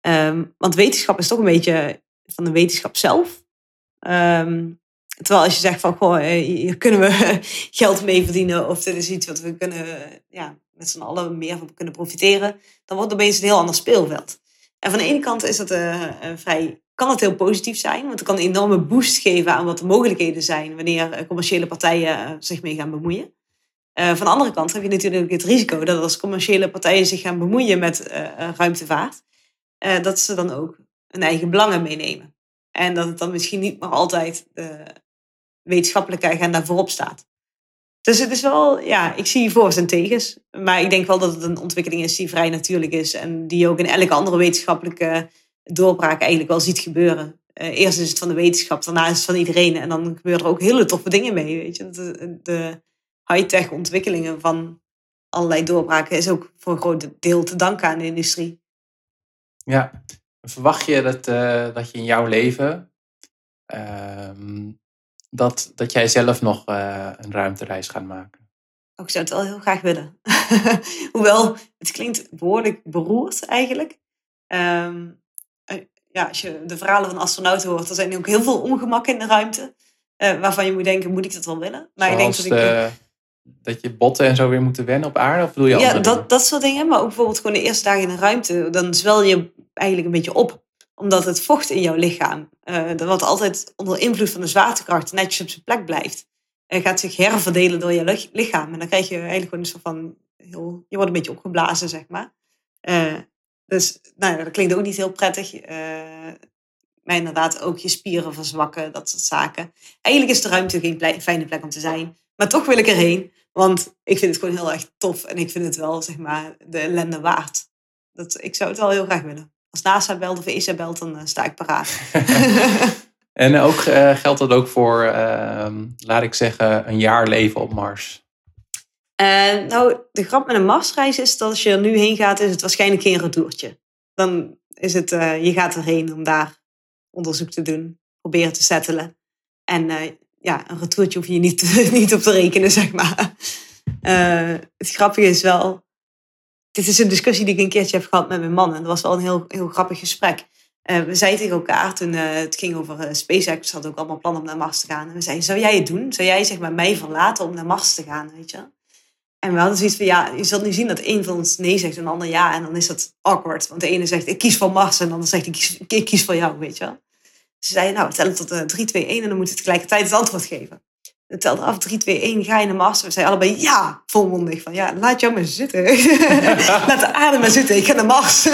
Um, want wetenschap is toch een beetje van de wetenschap zelf. Um, terwijl als je zegt van, goh, hier kunnen we *laughs* geld mee verdienen. Of dit is iets wat we kunnen, ja, met z'n allen meer van kunnen profiteren. Dan wordt het opeens een heel ander speelveld. En van de ene kant is dat vrij kan het heel positief zijn, want het kan een enorme boost geven aan wat de mogelijkheden zijn wanneer eh, commerciële partijen eh, zich mee gaan bemoeien. Uh, van de andere kant heb je natuurlijk het risico dat als commerciële partijen zich gaan bemoeien met ruimtevaart, dat ze dan ook hun eigen belangen meenemen. En dat het dan misschien niet meer altijd de wetenschappelijke agenda voorop staat. Dus het is wel, ja, ik zie voor's en tegens. Maar ik denk wel dat het een ontwikkeling is die vrij natuurlijk is. En die ook in elke andere wetenschappelijke doorbraak eigenlijk wel ziet gebeuren. Uh, eerst is het van de wetenschap, daarna is het van iedereen. En dan gebeuren er ook hele toffe dingen mee. Weet je? De, de high-tech ontwikkelingen van allerlei doorbraken is ook voor een groot deel te danken aan de industrie. Ja, verwacht je dat, uh, dat je in jouw leven uh, dat, dat jij zelf nog uh, een ruimtereis gaat maken? Oh, ik zou het wel heel graag willen. *laughs* Hoewel, het klinkt behoorlijk beroerd eigenlijk. Um, ja, als je de verhalen van astronauten hoort, er zijn ook heel veel ongemakken in de ruimte. Uh, waarvan je moet denken, moet ik dat wel willen? Maar Zoals ik denk dat, ik, dat je botten en zo weer moeten wennen op aarde? Of bedoel je ja, dat, dat soort dingen. Maar ook bijvoorbeeld gewoon de eerste dagen in de ruimte. Dan zwel je eigenlijk een beetje op. Omdat het vocht in jouw lichaam, uh, dat wat altijd onder invloed van de zwaartekracht netjes op zijn plek blijft, uh, gaat zich herverdelen door je lichaam. En dan krijg je eigenlijk gewoon een soort van, heel, je wordt een beetje opgeblazen, zeg maar. Dus nou, dat klinkt ook niet heel prettig. Uh, maar inderdaad ook je spieren verzwakken, dat soort zaken. Eigenlijk is de ruimte geen fijne plek om te zijn. Maar toch wil ik erheen. Want ik vind het gewoon heel erg tof. En ik vind het wel, zeg maar, de ellende waard. Dat, ik zou het wel heel graag willen. Als NASA belt of ESA belt, dan uh, sta ik paraat. *laughs* en ook, uh, geldt dat ook voor, uh, laat ik zeggen, een jaar leven op Mars? Eh, nou, de grap met een Marsreis is dat als je er nu heen gaat, is het waarschijnlijk geen retourtje. Dan is het, je gaat erheen om daar onderzoek te doen, proberen te settelen. En ja, een retourtje hoef je niet, *laughs* niet op te rekenen, zeg maar. het grappige is wel, dit is een discussie die ik een keertje heb gehad met mijn man. En dat was wel een heel, heel grappig gesprek. We zeiden tegen elkaar toen het ging over SpaceX, had ook allemaal plannen om naar Mars te gaan. En we zeiden, zou jij het doen? Zou jij zeg maar mij verlaten om naar Mars te gaan, weet je? En we hadden zoiets van, ja, je zult nu zien dat een van ons nee zegt en de ander ja. En dan is dat awkward. Want de ene zegt, ik kies voor Mars. En de ander zegt, ik kies, ik kies voor jou, weet je wel. Ze zeiden, nou, we tellen tot 3, 2, 1 en dan moet je tegelijkertijd het antwoord geven. Het telde af, 3, 2, 1, ga je naar Mars? We zeiden allebei ja, volmondig. Van ja, laat jou maar zitten. *laughs* laat de aarde maar zitten, ik ga naar Mars.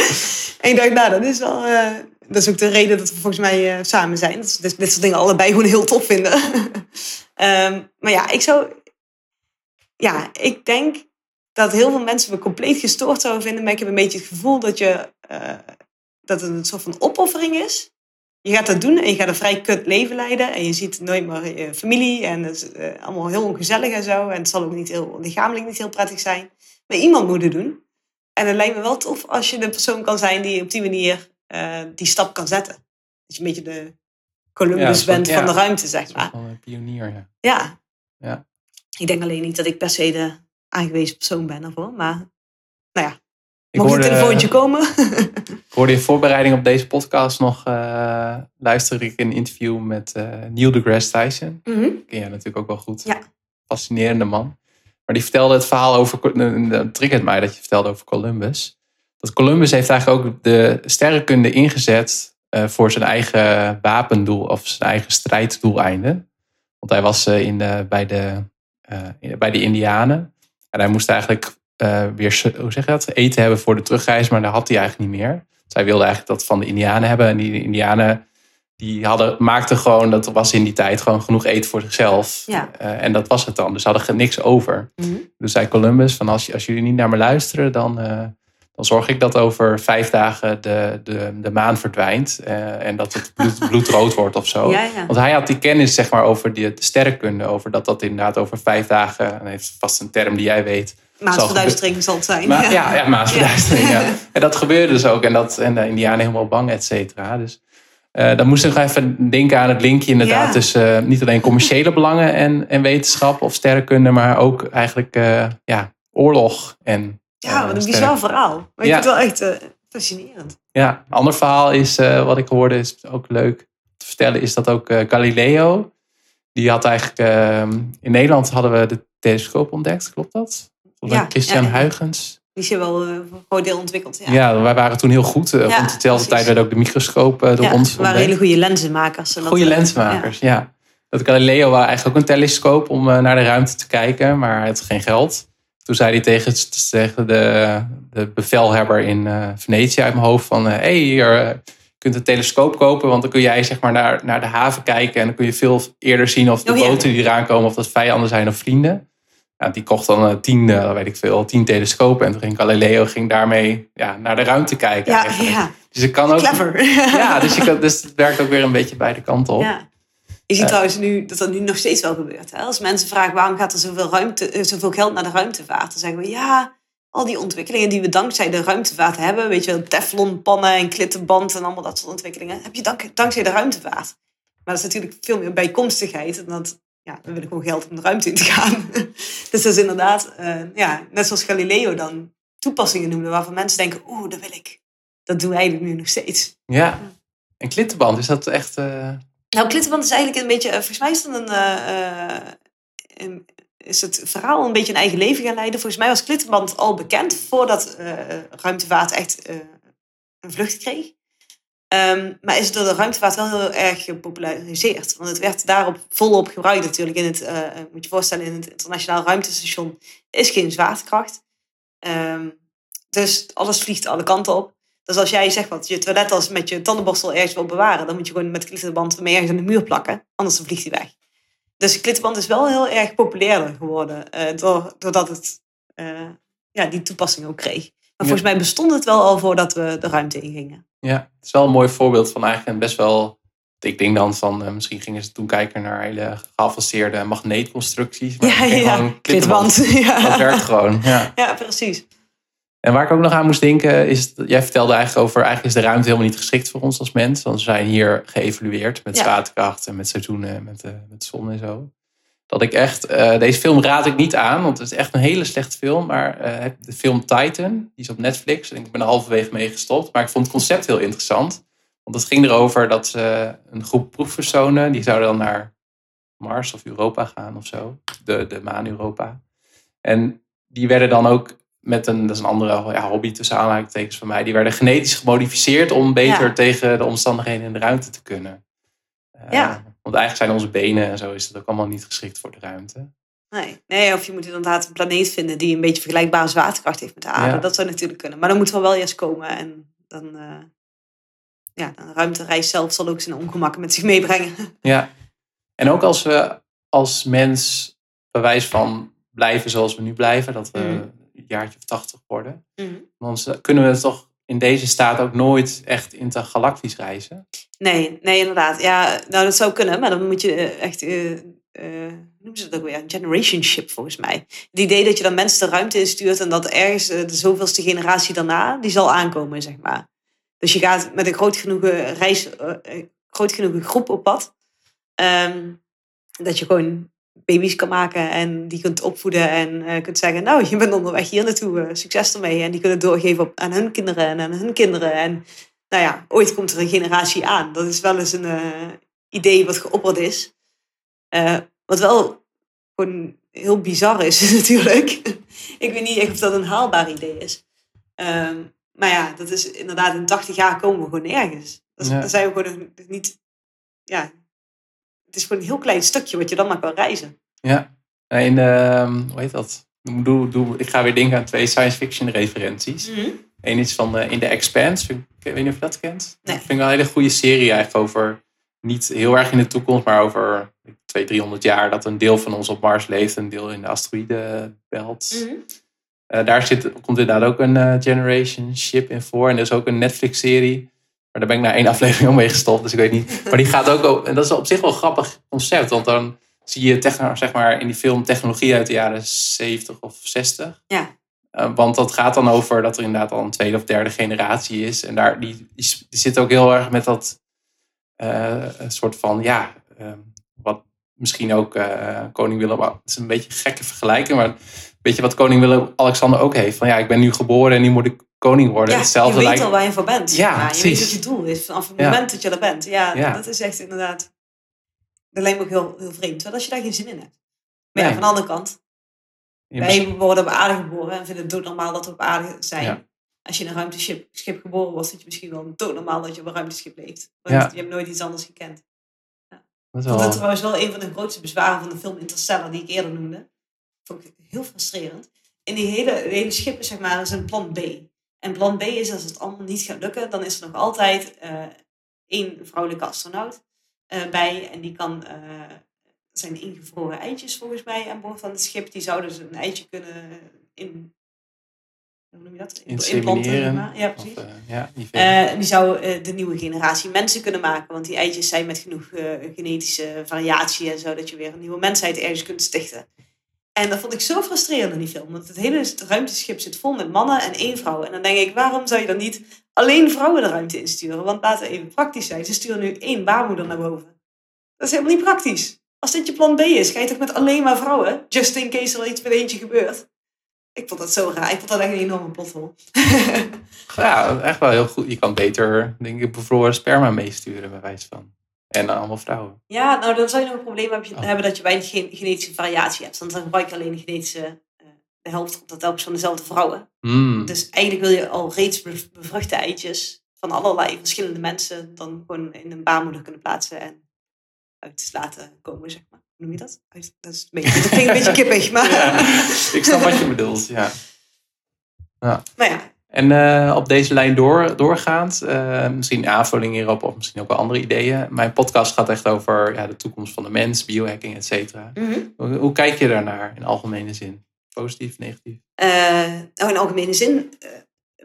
*laughs* en ik dacht, nou, dat is wel... Uh, dat is ook de reden dat we volgens mij uh, samen zijn. Dat we dit soort dingen allebei gewoon heel tof vinden. um, *laughs* maar ja, ik zou... Ja, ik denk dat heel veel mensen me compleet gestoord zouden vinden. Maar ik heb een beetje het gevoel dat, je, uh, dat het een soort van opoffering is je gaat dat doen en je gaat een vrij kut leven leiden. En je ziet nooit meer je familie. En het is uh, allemaal heel ongezellig en zo. En het zal ook niet heel, lichamelijk niet heel prettig zijn. Maar iemand moet het doen. En het lijkt me wel tof als je de persoon kan zijn die op die manier uh, die stap kan zetten. Dat je een beetje de Columbus ja, bent van de ruimte, zeg maar. Een pionier, ja. ja. Ja. Ik denk alleen niet dat ik per se de aangewezen persoon ben ervoor. Maar nou ja, ik Mocht hoorde, een telefoontje komen? ik hoorde in voorbereiding op deze podcast nog uh, luisterde ik een interview met uh, Neil deGrasse Tyson. Mm -hmm. Ken jij natuurlijk ook wel goed. Ja. Fascinerende man. Maar die vertelde het verhaal over, dat triggert mij dat je vertelde over Columbus. Dat Columbus heeft eigenlijk ook de sterrenkunde ingezet voor zijn eigen wapendoel of zijn eigen strijddoeleinden. Want hij was in de, bij, de, bij de Indianen. En hij moest eigenlijk uh, weer, hoe zeg je dat, eten hebben voor de terugreis, maar dat had hij eigenlijk niet meer. Zij wilde eigenlijk dat van de Indianen hebben. En die Indianen die hadden, maakten gewoon, dat was in die tijd gewoon genoeg eten voor zichzelf. Ja. Uh, en dat was het dan. Dus ze hadden niks over. Mm -hmm. Dus zei Columbus, van als, als jullie niet naar me luisteren, dan, dan zorg ik dat over vijf dagen de, de, de maan verdwijnt. Uh, en dat het bloed, *laughs* bloedrood wordt of zo. Ja, ja. Want hij had die kennis zeg maar, over die, de sterrenkunde. Over dat dat inderdaad over vijf dagen, en heeft vast een term die jij weet Maasverduistering zal het zijn. Ja, ja, maasverduistering. Ja. En dat gebeurde dus ook. En, dat, en de Indianen helemaal bang, et cetera. Dus uh, dan moest ik even denken aan het linkje inderdaad. Tussen uh, niet alleen commerciële *laughs* belangen en, en wetenschap of sterrenkunde. Maar ook eigenlijk ja, oorlog. En, ja, wat een bizar verhaal. Maar ik vind het wel echt fascinerend. Ja, een ander verhaal is, wat ik hoorde, is ook leuk te vertellen. Is dat ook Galileo. Die had eigenlijk, in Nederland hadden we de telescoop ontdekt, klopt dat? ja, Christian ja, Huygens. Die is wel uh, voor deel ontwikkeld. Ja. ja, wij waren toen heel goed. Uh, ja, rond dezelfde tijd werd ook de microscoop uh, door ja, ons. We waren hele goede lenzenmakers. Goede lensmakers, ja. Dat Galileo eigenlijk ook een telescoop om naar de ruimte te kijken, maar hij had geen geld. Toen zei hij tegen, tegen de, de bevelhebber in Venetië uit mijn hoofd van... hé, hey, hier, je kunt een telescoop kopen, want dan kun jij zeg maar, naar, naar de haven kijken... en dan kun je veel eerder zien of de oh, boten die eraan komen... of dat vijanden zijn of vrienden. Ja, die kocht dan uh, tien, uh, weet ik veel, tien telescopen. En toen ging Galileo ging daarmee ja, naar de ruimte kijken. Ja, ja. Dus ik kan ook. Clever. Ja, dus, je dus het werkt ook weer een beetje beide kanten op. Ja. Je ziet trouwens nu dat dat nu nog steeds wel gebeurt. Hè? Als mensen vragen waarom gaat er zoveel, ruimte, zoveel geld naar de ruimtevaart, dan zeggen we ja, al die ontwikkelingen die we dankzij de ruimtevaart hebben, weet je wel, teflonpannen en klittenband en allemaal dat soort ontwikkelingen, heb je dank, dankzij de ruimtevaart. Maar dat is natuurlijk veel meer bijkomstigheid. En dat ja, we willen gewoon geld om de ruimte in te gaan. *laughs* dus dat is inderdaad, uh, ja, net zoals Galileo dan toepassingen noemde, waarvan mensen denken, oeh, dat wil ik. Dat doen wij nu nog steeds. Ja. En klittenband, is dat echt... Uh... Nou, klittenband is eigenlijk een beetje, uh, volgens mij is het een, een, is het verhaal een beetje een eigen leven gaan leiden. Volgens mij was klittenband al bekend voordat ruimtevaart echt een vlucht kreeg. Um, maar is door de ruimtevaart wel heel erg gepopulariseerd. Want het werd daarop volop gebruikt natuurlijk. In het, moet je voorstellen, in het internationaal ruimtestation is geen zwaartekracht. Um, Dus alles vliegt alle kanten op. Dus als jij zegt wat je toilet als met je tandenborstel ergens wil bewaren, dan moet je gewoon met klittenband mee ergens aan de muur plakken. Anders vliegt hij weg. Dus klittenband is wel heel erg populairder geworden. eh, door, doordat het eh, ja, die toepassing ook kreeg. Maar volgens mij bestond het wel al voordat we de ruimte ingingen. Ja, het is wel een mooi voorbeeld van eigenlijk een best wel... Ik denk dan van, eh, misschien gingen ze toen kijken naar hele geavanceerde magneetconstructies. Maar Ja, ja, klittenband. klittenband. *laughs* Dat Ja. werkt gewoon, ja. ja, precies. En waar ik ook nog aan moest denken is, jij vertelde eigenlijk over, eigenlijk is de ruimte helemaal niet geschikt voor ons als mens. Want we zijn hier geëvalueerd met Ja. zwaartekracht en met seizoenen en met de, met zon en zo. Dat ik echt, eh, deze film raad ik niet aan, want het is echt een hele slechte film. Maar eh, de film Titan, die is op Netflix en ik ben er halverwege mee gestopt. Maar ik vond het concept heel interessant. Want het ging erover dat ze een groep proefpersonen, die zouden dan naar Mars of Europa gaan of zo. De, de maan Europa. En die werden dan ook met een, dat is een andere ja, hobby tussen aanhalingstekens van mij, die werden genetisch gemodificeerd om beter Ja. tegen de omstandigheden in de ruimte te kunnen. Eh, Ja. Want eigenlijk zijn onze benen en zo is het ook allemaal niet geschikt voor de ruimte. Nee. nee, of je moet inderdaad een planeet vinden die een beetje vergelijkbare zwaartekracht heeft met de aarde. Ja. Dat zou natuurlijk kunnen. Maar dan moet er wel eerst komen. En dan, eh ja, de ruimtereis zelf zal ook zijn ongemakken met zich meebrengen. *laughs* Ja. En ook als we als mens bewijs van blijven zoals we nu blijven, dat we Een jaartje of tachtig worden, dan z- kunnen we toch in deze staat ook nooit echt intergalactisch reizen. Nee, nee, inderdaad. Ja, nou dat zou kunnen, maar dan moet je eh, echt, hoe noemen ze dat ook weer? Een generation ship volgens mij. Het idee dat je dan mensen de ruimte instuurt en dat ergens de zoveelste generatie daarna, die zal aankomen, zeg maar. Dus je gaat met een groot genoeg reis, groot genoeg groep op pad. Ehm, dat je gewoon baby's kan maken en die kunt opvoeden en eh, kunt zeggen, nou, je bent onderweg hier naartoe, eh, succes ermee. En die kunnen doorgeven op, aan hun kinderen en aan hun kinderen. En nou ja, ooit komt er een generatie aan. Dat is wel eens een eh, idee wat geopperd is. Wat wel gewoon heel bizar is *laughs* natuurlijk. ik weet niet echt of dat een haalbaar idee is. Ehm, maar ja, dat is inderdaad in 80 jaar komen we gewoon nergens. Dat, Ja. Zijn we gewoon nog niet... Ja, het is gewoon een heel klein stukje wat je dan maar kan reizen. Ja. De, ehm, hoe heet dat? Ik Doe, doe, ik ga weer denken aan twee science fiction referenties. Eén is van eh, In The Expanse. Ik, ik weet niet of je dat kent. Nee. Dat vind ik wel een hele goede serie eigenlijk over, niet heel erg in de toekomst, maar over 200, 300 jaar. Dat een deel van ons op Mars leeft, een deel in de asteroïdenbelt. Mhm. Eh, daar zit, komt inderdaad ook een eh, Generation Ship in voor. En er is ook een Netflix-serie. Maar daar ben ik na één *laughs* aflevering ook mee gestopt, dus ik weet niet. Maar die gaat ook, o- en dat is op zich wel een grappig concept. Want dan zie je techno, zeg maar, in die film technologie uit de jaren 70 of 60. Ja. Eh, want dat gaat dan over dat er inderdaad al een tweede of derde generatie is. En daar, die, die, die zit ook heel erg met dat eh, soort van, ja, ehm, wat misschien ook eh, koning Willem, het is een beetje een gekke vergelijking, maar weet je wat koning Willem-Alexander ook heeft? Van ja, ik ben nu geboren en nu moet ik koning worden. Ja, Hetzelfde je weet lijkt al waar je voor bent. Ja, je weet wat je doel is vanaf het Ja. moment dat je er bent. Ja, dat is echt inderdaad... Dat lijkt me ook heel, heel vreemd, want als je daar geen zin in hebt. Maar ja, van de andere kant, wij worden op aarde geboren en vinden het doodnormaal dat we op aarde zijn. Als je in een ruimteschip schip geboren wordt, vind je misschien wel doodnormaal dat je op een ruimteschip leeft. Want je hebt nooit iets anders gekend. Dat is wel- trouwens wel een van de grootste bezwaren van de film Interstellar, die ik eerder noemde. Vond ik heel frustrerend. In die hele, hele schip zeg maar, is een plan B. En plan B is als het allemaal niet gaat lukken, dan is er nog altijd eh, één vrouwelijke astronaut eh, bij. En die kan, er zijn ingevroren eitjes volgens mij aan boord van het schip. Die zouden dus een eitje kunnen in, hoe noem je dat? Insemineren. Ja, precies. ja, die die zou de nieuwe generatie mensen kunnen maken. Want die eitjes zijn met genoeg genetische variatie en zo. Dat je weer een nieuwe mensheid ergens kunt stichten. En dat vond ik zo frustrerend in die film. Want het hele ruimteschip zit vol met mannen en één vrouw. En dan denk ik, waarom zou je dan niet alleen vrouwen de ruimte insturen? Want laten we even praktisch zijn. Ze sturen nu één baarmoeder naar boven. Dat is helemaal niet praktisch. Als dit je plan B is, ga je toch met alleen maar vrouwen? Just in case er iets met eentje gebeurt. Ik vond dat zo raar. Ik vond dat echt een enorme pothol. *laughs* Ja, echt wel heel goed. Je kan beter, denk ik, bevroren sperma meesturen, bij wijze van. En allemaal vrouwen. Ja, nou dan zou je nog een probleem hebben, Oh. hebben dat je weinig gen- genetische variatie hebt. Want dan gebruik je alleen de genetische, eh, de helft dat telkens van dezelfde vrouwen. Hmm. Dus eigenlijk wil je al reeds bev- bevruchte eitjes van allerlei verschillende mensen dan gewoon in een baarmoeder kunnen plaatsen en uit laten komen, zeg maar. Hoe noem je dat? Uit, dat, is een beetje, dat klinkt een beetje kippig, *laughs* maar... Ja, ik snap wat je bedoelt, ja. maar ja, En uh, op deze lijn door, doorgaand, uh, misschien aanvulling hierop of misschien ook wel andere ideeën. Mijn podcast gaat echt over ja, de toekomst van de mens, biohacking, et cetera. Mhm. hoe, hoe, kijk je daarnaar in algemene zin? Positief, negatief? Uh, nou, in algemene zin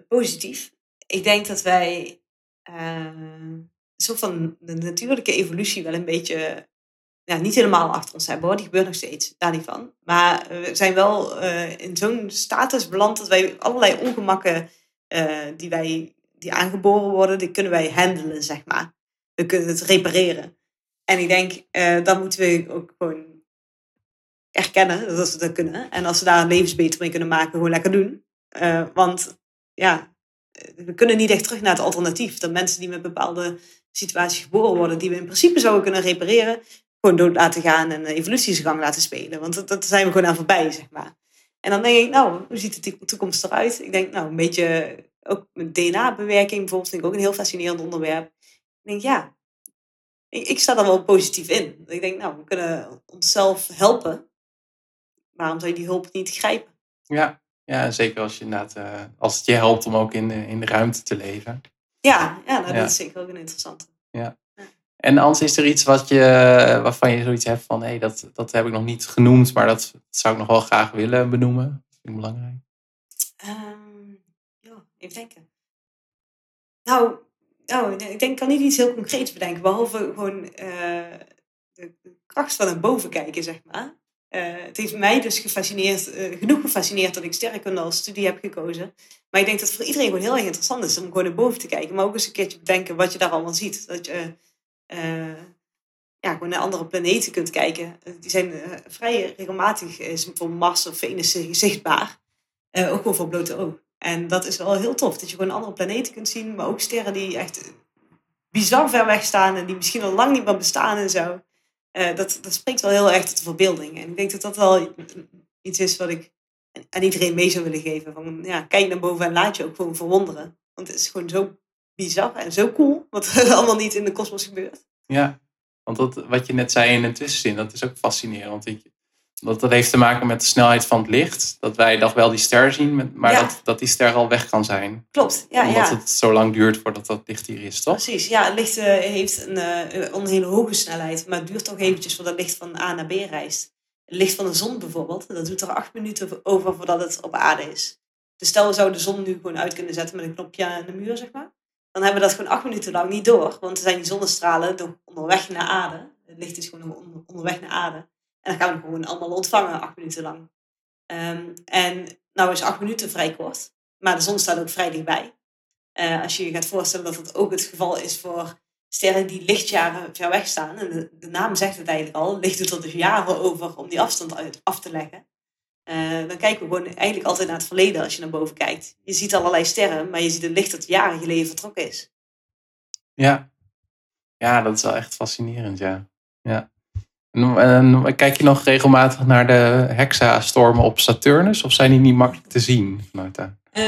positief. Ik denk dat wij een soort van de natuurlijke evolutie wel een beetje ja, niet helemaal achter ons hebben hoor. Die gebeurt nog steeds, daar niet van. Maar we zijn wel in zo'n status beland dat wij allerlei ongemakken uh, die, wij, die aangeboren worden, die kunnen wij handelen, zeg maar. We kunnen het repareren. En ik denk, uh, dan moeten we ook gewoon erkennen dat we dat kunnen. En als we daar een levensbeter mee kunnen maken, gewoon lekker doen. Uh, want ja, we kunnen niet echt terug naar het alternatief. Dat mensen die met bepaalde situaties geboren worden, die we in principe zouden kunnen repareren, gewoon dood laten gaan en evolutiegang laten spelen. Want dat, dat zijn we gewoon aan voorbij, zeg maar. En dan denk ik, nou, hoe ziet de toekomst eruit? Ik denk, nou, een beetje ook met DNA-bewerking bijvoorbeeld, vind ik ook een heel fascinerend onderwerp. Ik denk, ja, ik, ik sta er wel positief in. Ik denk, nou, we kunnen onszelf helpen. Waarom zou je die hulp niet grijpen? Ja, ja zeker als, je inderdaad, uh, als het je helpt om ook in de, in de ruimte te leven. Ja, ja, nou, dat is zeker ook een interessante. Ja. En anders is er iets wat je, waarvan je zoiets hebt van, hé, hey, dat, dat heb ik nog niet genoemd, maar dat, zou ik nog wel graag willen benoemen. Dat vind ik belangrijk. Um, ja, even denken. Nou, nou, ik denk, ik kan niet iets heel concreets bedenken, behalve gewoon uh, de, kracht van het boven kijken, zeg maar. Uh, het heeft mij dus gefascineerd, uh, genoeg gefascineerd dat ik sterrenkunde als studie heb gekozen. Maar ik denk dat het voor iedereen gewoon heel erg interessant is om gewoon naar boven te kijken. Maar ook eens een keertje bedenken wat je daar allemaal ziet. Dat je ja, gewoon naar andere planeten kunt kijken. Die zijn uh, vrij regelmatig, voor Mars of Venus zichtbaar. Ook gewoon voor blote oog. En dat is wel heel tof, dat je gewoon andere planeten kunt zien, maar ook sterren die echt bizar ver weg staan en die misschien al lang niet meer bestaan en zo. dat, dat spreekt wel heel erg tot de verbeelding. En ik denk dat dat wel iets is wat ik aan iedereen mee zou willen geven. Van, ja, kijk naar boven en laat je ook gewoon verwonderen. Want het is gewoon zo bizar en zo cool wat er *laughs* allemaal niet in de kosmos gebeurt. Ja, want dat, wat je net zei in een tussenzin, dat is ook fascinerend. Want dat, dat heeft te maken met de snelheid van het licht. Dat wij nog wel die ster zien, maar Ja. dat, dat die ster al weg kan zijn. Klopt, ja, omdat ja. het zo lang duurt voordat dat licht hier is, toch? Precies, ja, het licht eh, heeft een, eh, een hele hoge snelheid, maar het duurt toch eventjes voordat het licht van A naar B reist. Het licht van de zon bijvoorbeeld, dat doet er acht minuten over voordat het op aarde is. Dus stel we zouden de zon nu gewoon uit kunnen zetten met een knopje aan de muur, zeg maar. Dan hebben we dat gewoon acht minuten lang niet door, want er zijn die zonnestralen onderweg naar aarde. Het licht is gewoon onder- onderweg naar aarde. En dan gaan we gewoon allemaal ontvangen, acht minuten lang. Ehm, en nou is acht minuten vrij kort, maar de zon staat ook vrij dichtbij. Eh, als je je gaat voorstellen dat dat ook het geval is voor sterren die lichtjaren ver weg staan. En de, naam zegt het eigenlijk al, licht doet er dus jaren over om die afstand af te leggen. Eh, dan kijken we gewoon eigenlijk altijd naar het verleden als je naar boven kijkt. Je ziet allerlei sterren, maar je ziet het licht dat jaren geleden vertrokken is. Ja. Ja, dat is wel echt fascinerend, ja. ja. En, kijk je nog regelmatig naar de hexastormen op Saturnus? Of zijn die niet makkelijk te zien vanuit? Eh,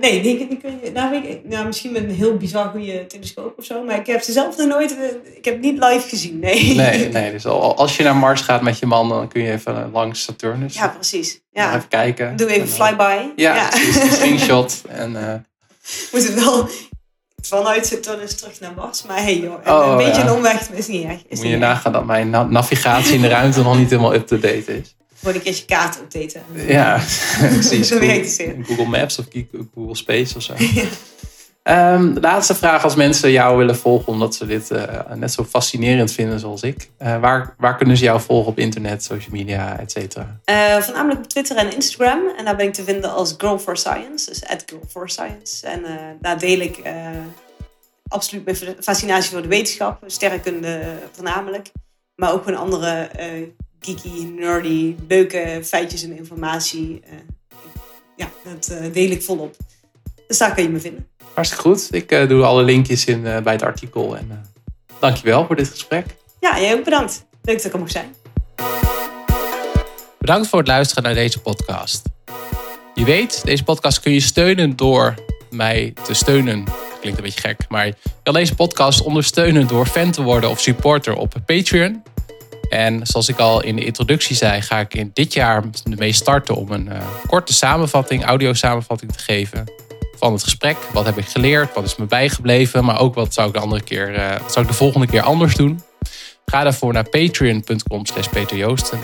nee, die, die kun je, nou, ik, nou, misschien met een heel bizar goede telescoop of zo, maar ik heb ze zelf nog nooit, eh, ik heb niet live gezien, nee. Nee, nee. Dus al- als je naar Mars gaat met je man, dan kun je even langs Saturnus. Ja, precies. Ja. Even kijken. Doe even flyby. Ja, precies, een screenshot. En, eh, *laughs* Moet het wel vanuit Saturnus terug naar Mars, maar hey joh, een, Oh, een beetje ja. een omweg is niet erg. Is moet je nagaan dat mijn na- navigatie in de ruimte nog niet helemaal up-to-date is. Gewoon een keertje kaart updaten. Ja, *laughs* precies. Dat werkt weer. Google Maps of Google Space of zo. *laughs* Ehm, laatste vraag als mensen jou willen volgen, omdat ze dit eh, net zo fascinerend vinden zoals ik. Eh, waar, waar kunnen ze jou volgen op internet, social media, et cetera? Eh, voornamelijk op Twitter en Instagram. En daar ben ik te vinden als Girl for Science. Dus at Girl for Science. En eh, daar deel ik eh, absoluut mijn fascinatie voor de wetenschap. Sterrenkunde voornamelijk. Maar ook gewoon andere eh, geeky, nerdy, leuke feitjes en informatie. Eh, ja, dat eh, deel ik volop. Dus daar kun je me vinden. Hartstikke goed. Ik eh, doe alle linkjes in, eh, bij het artikel. En uh, dankjewel voor dit gesprek. Ja, jij ook bedankt. Leuk dat ik er mocht zijn. Bedankt voor het luisteren naar deze podcast. Je weet, deze podcast kun je steunen door mij te steunen. Klinkt een beetje gek, maar je kan deze podcast ondersteunen door fan te worden of supporter op Patreon. En zoals ik al in de introductie zei, ga ik in dit jaar ermee starten om een uh, korte samenvatting, audio samenvatting te geven. van het gesprek. Wat heb ik geleerd? Wat is me bijgebleven? Maar ook wat zou ik de, andere keer, eh, wat zou ik de volgende keer anders doen? Ga daarvoor naar patreon.com slash peterjoosten.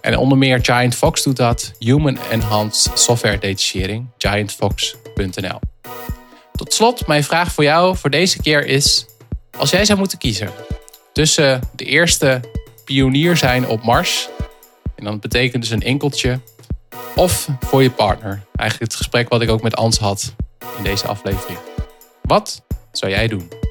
En onder meer Giant Fox doet dat. Human Enhanced Software Detachering. Giantfox.nl Tot slot, mijn vraag voor jou voor deze keer is... Als jij zou moeten kiezen tussen de eerste pionier zijn op Mars... en dat betekent dus een enkeltje... of voor je partner. Eigenlijk het gesprek wat ik ook met Ans had in deze aflevering. Wat zou jij doen?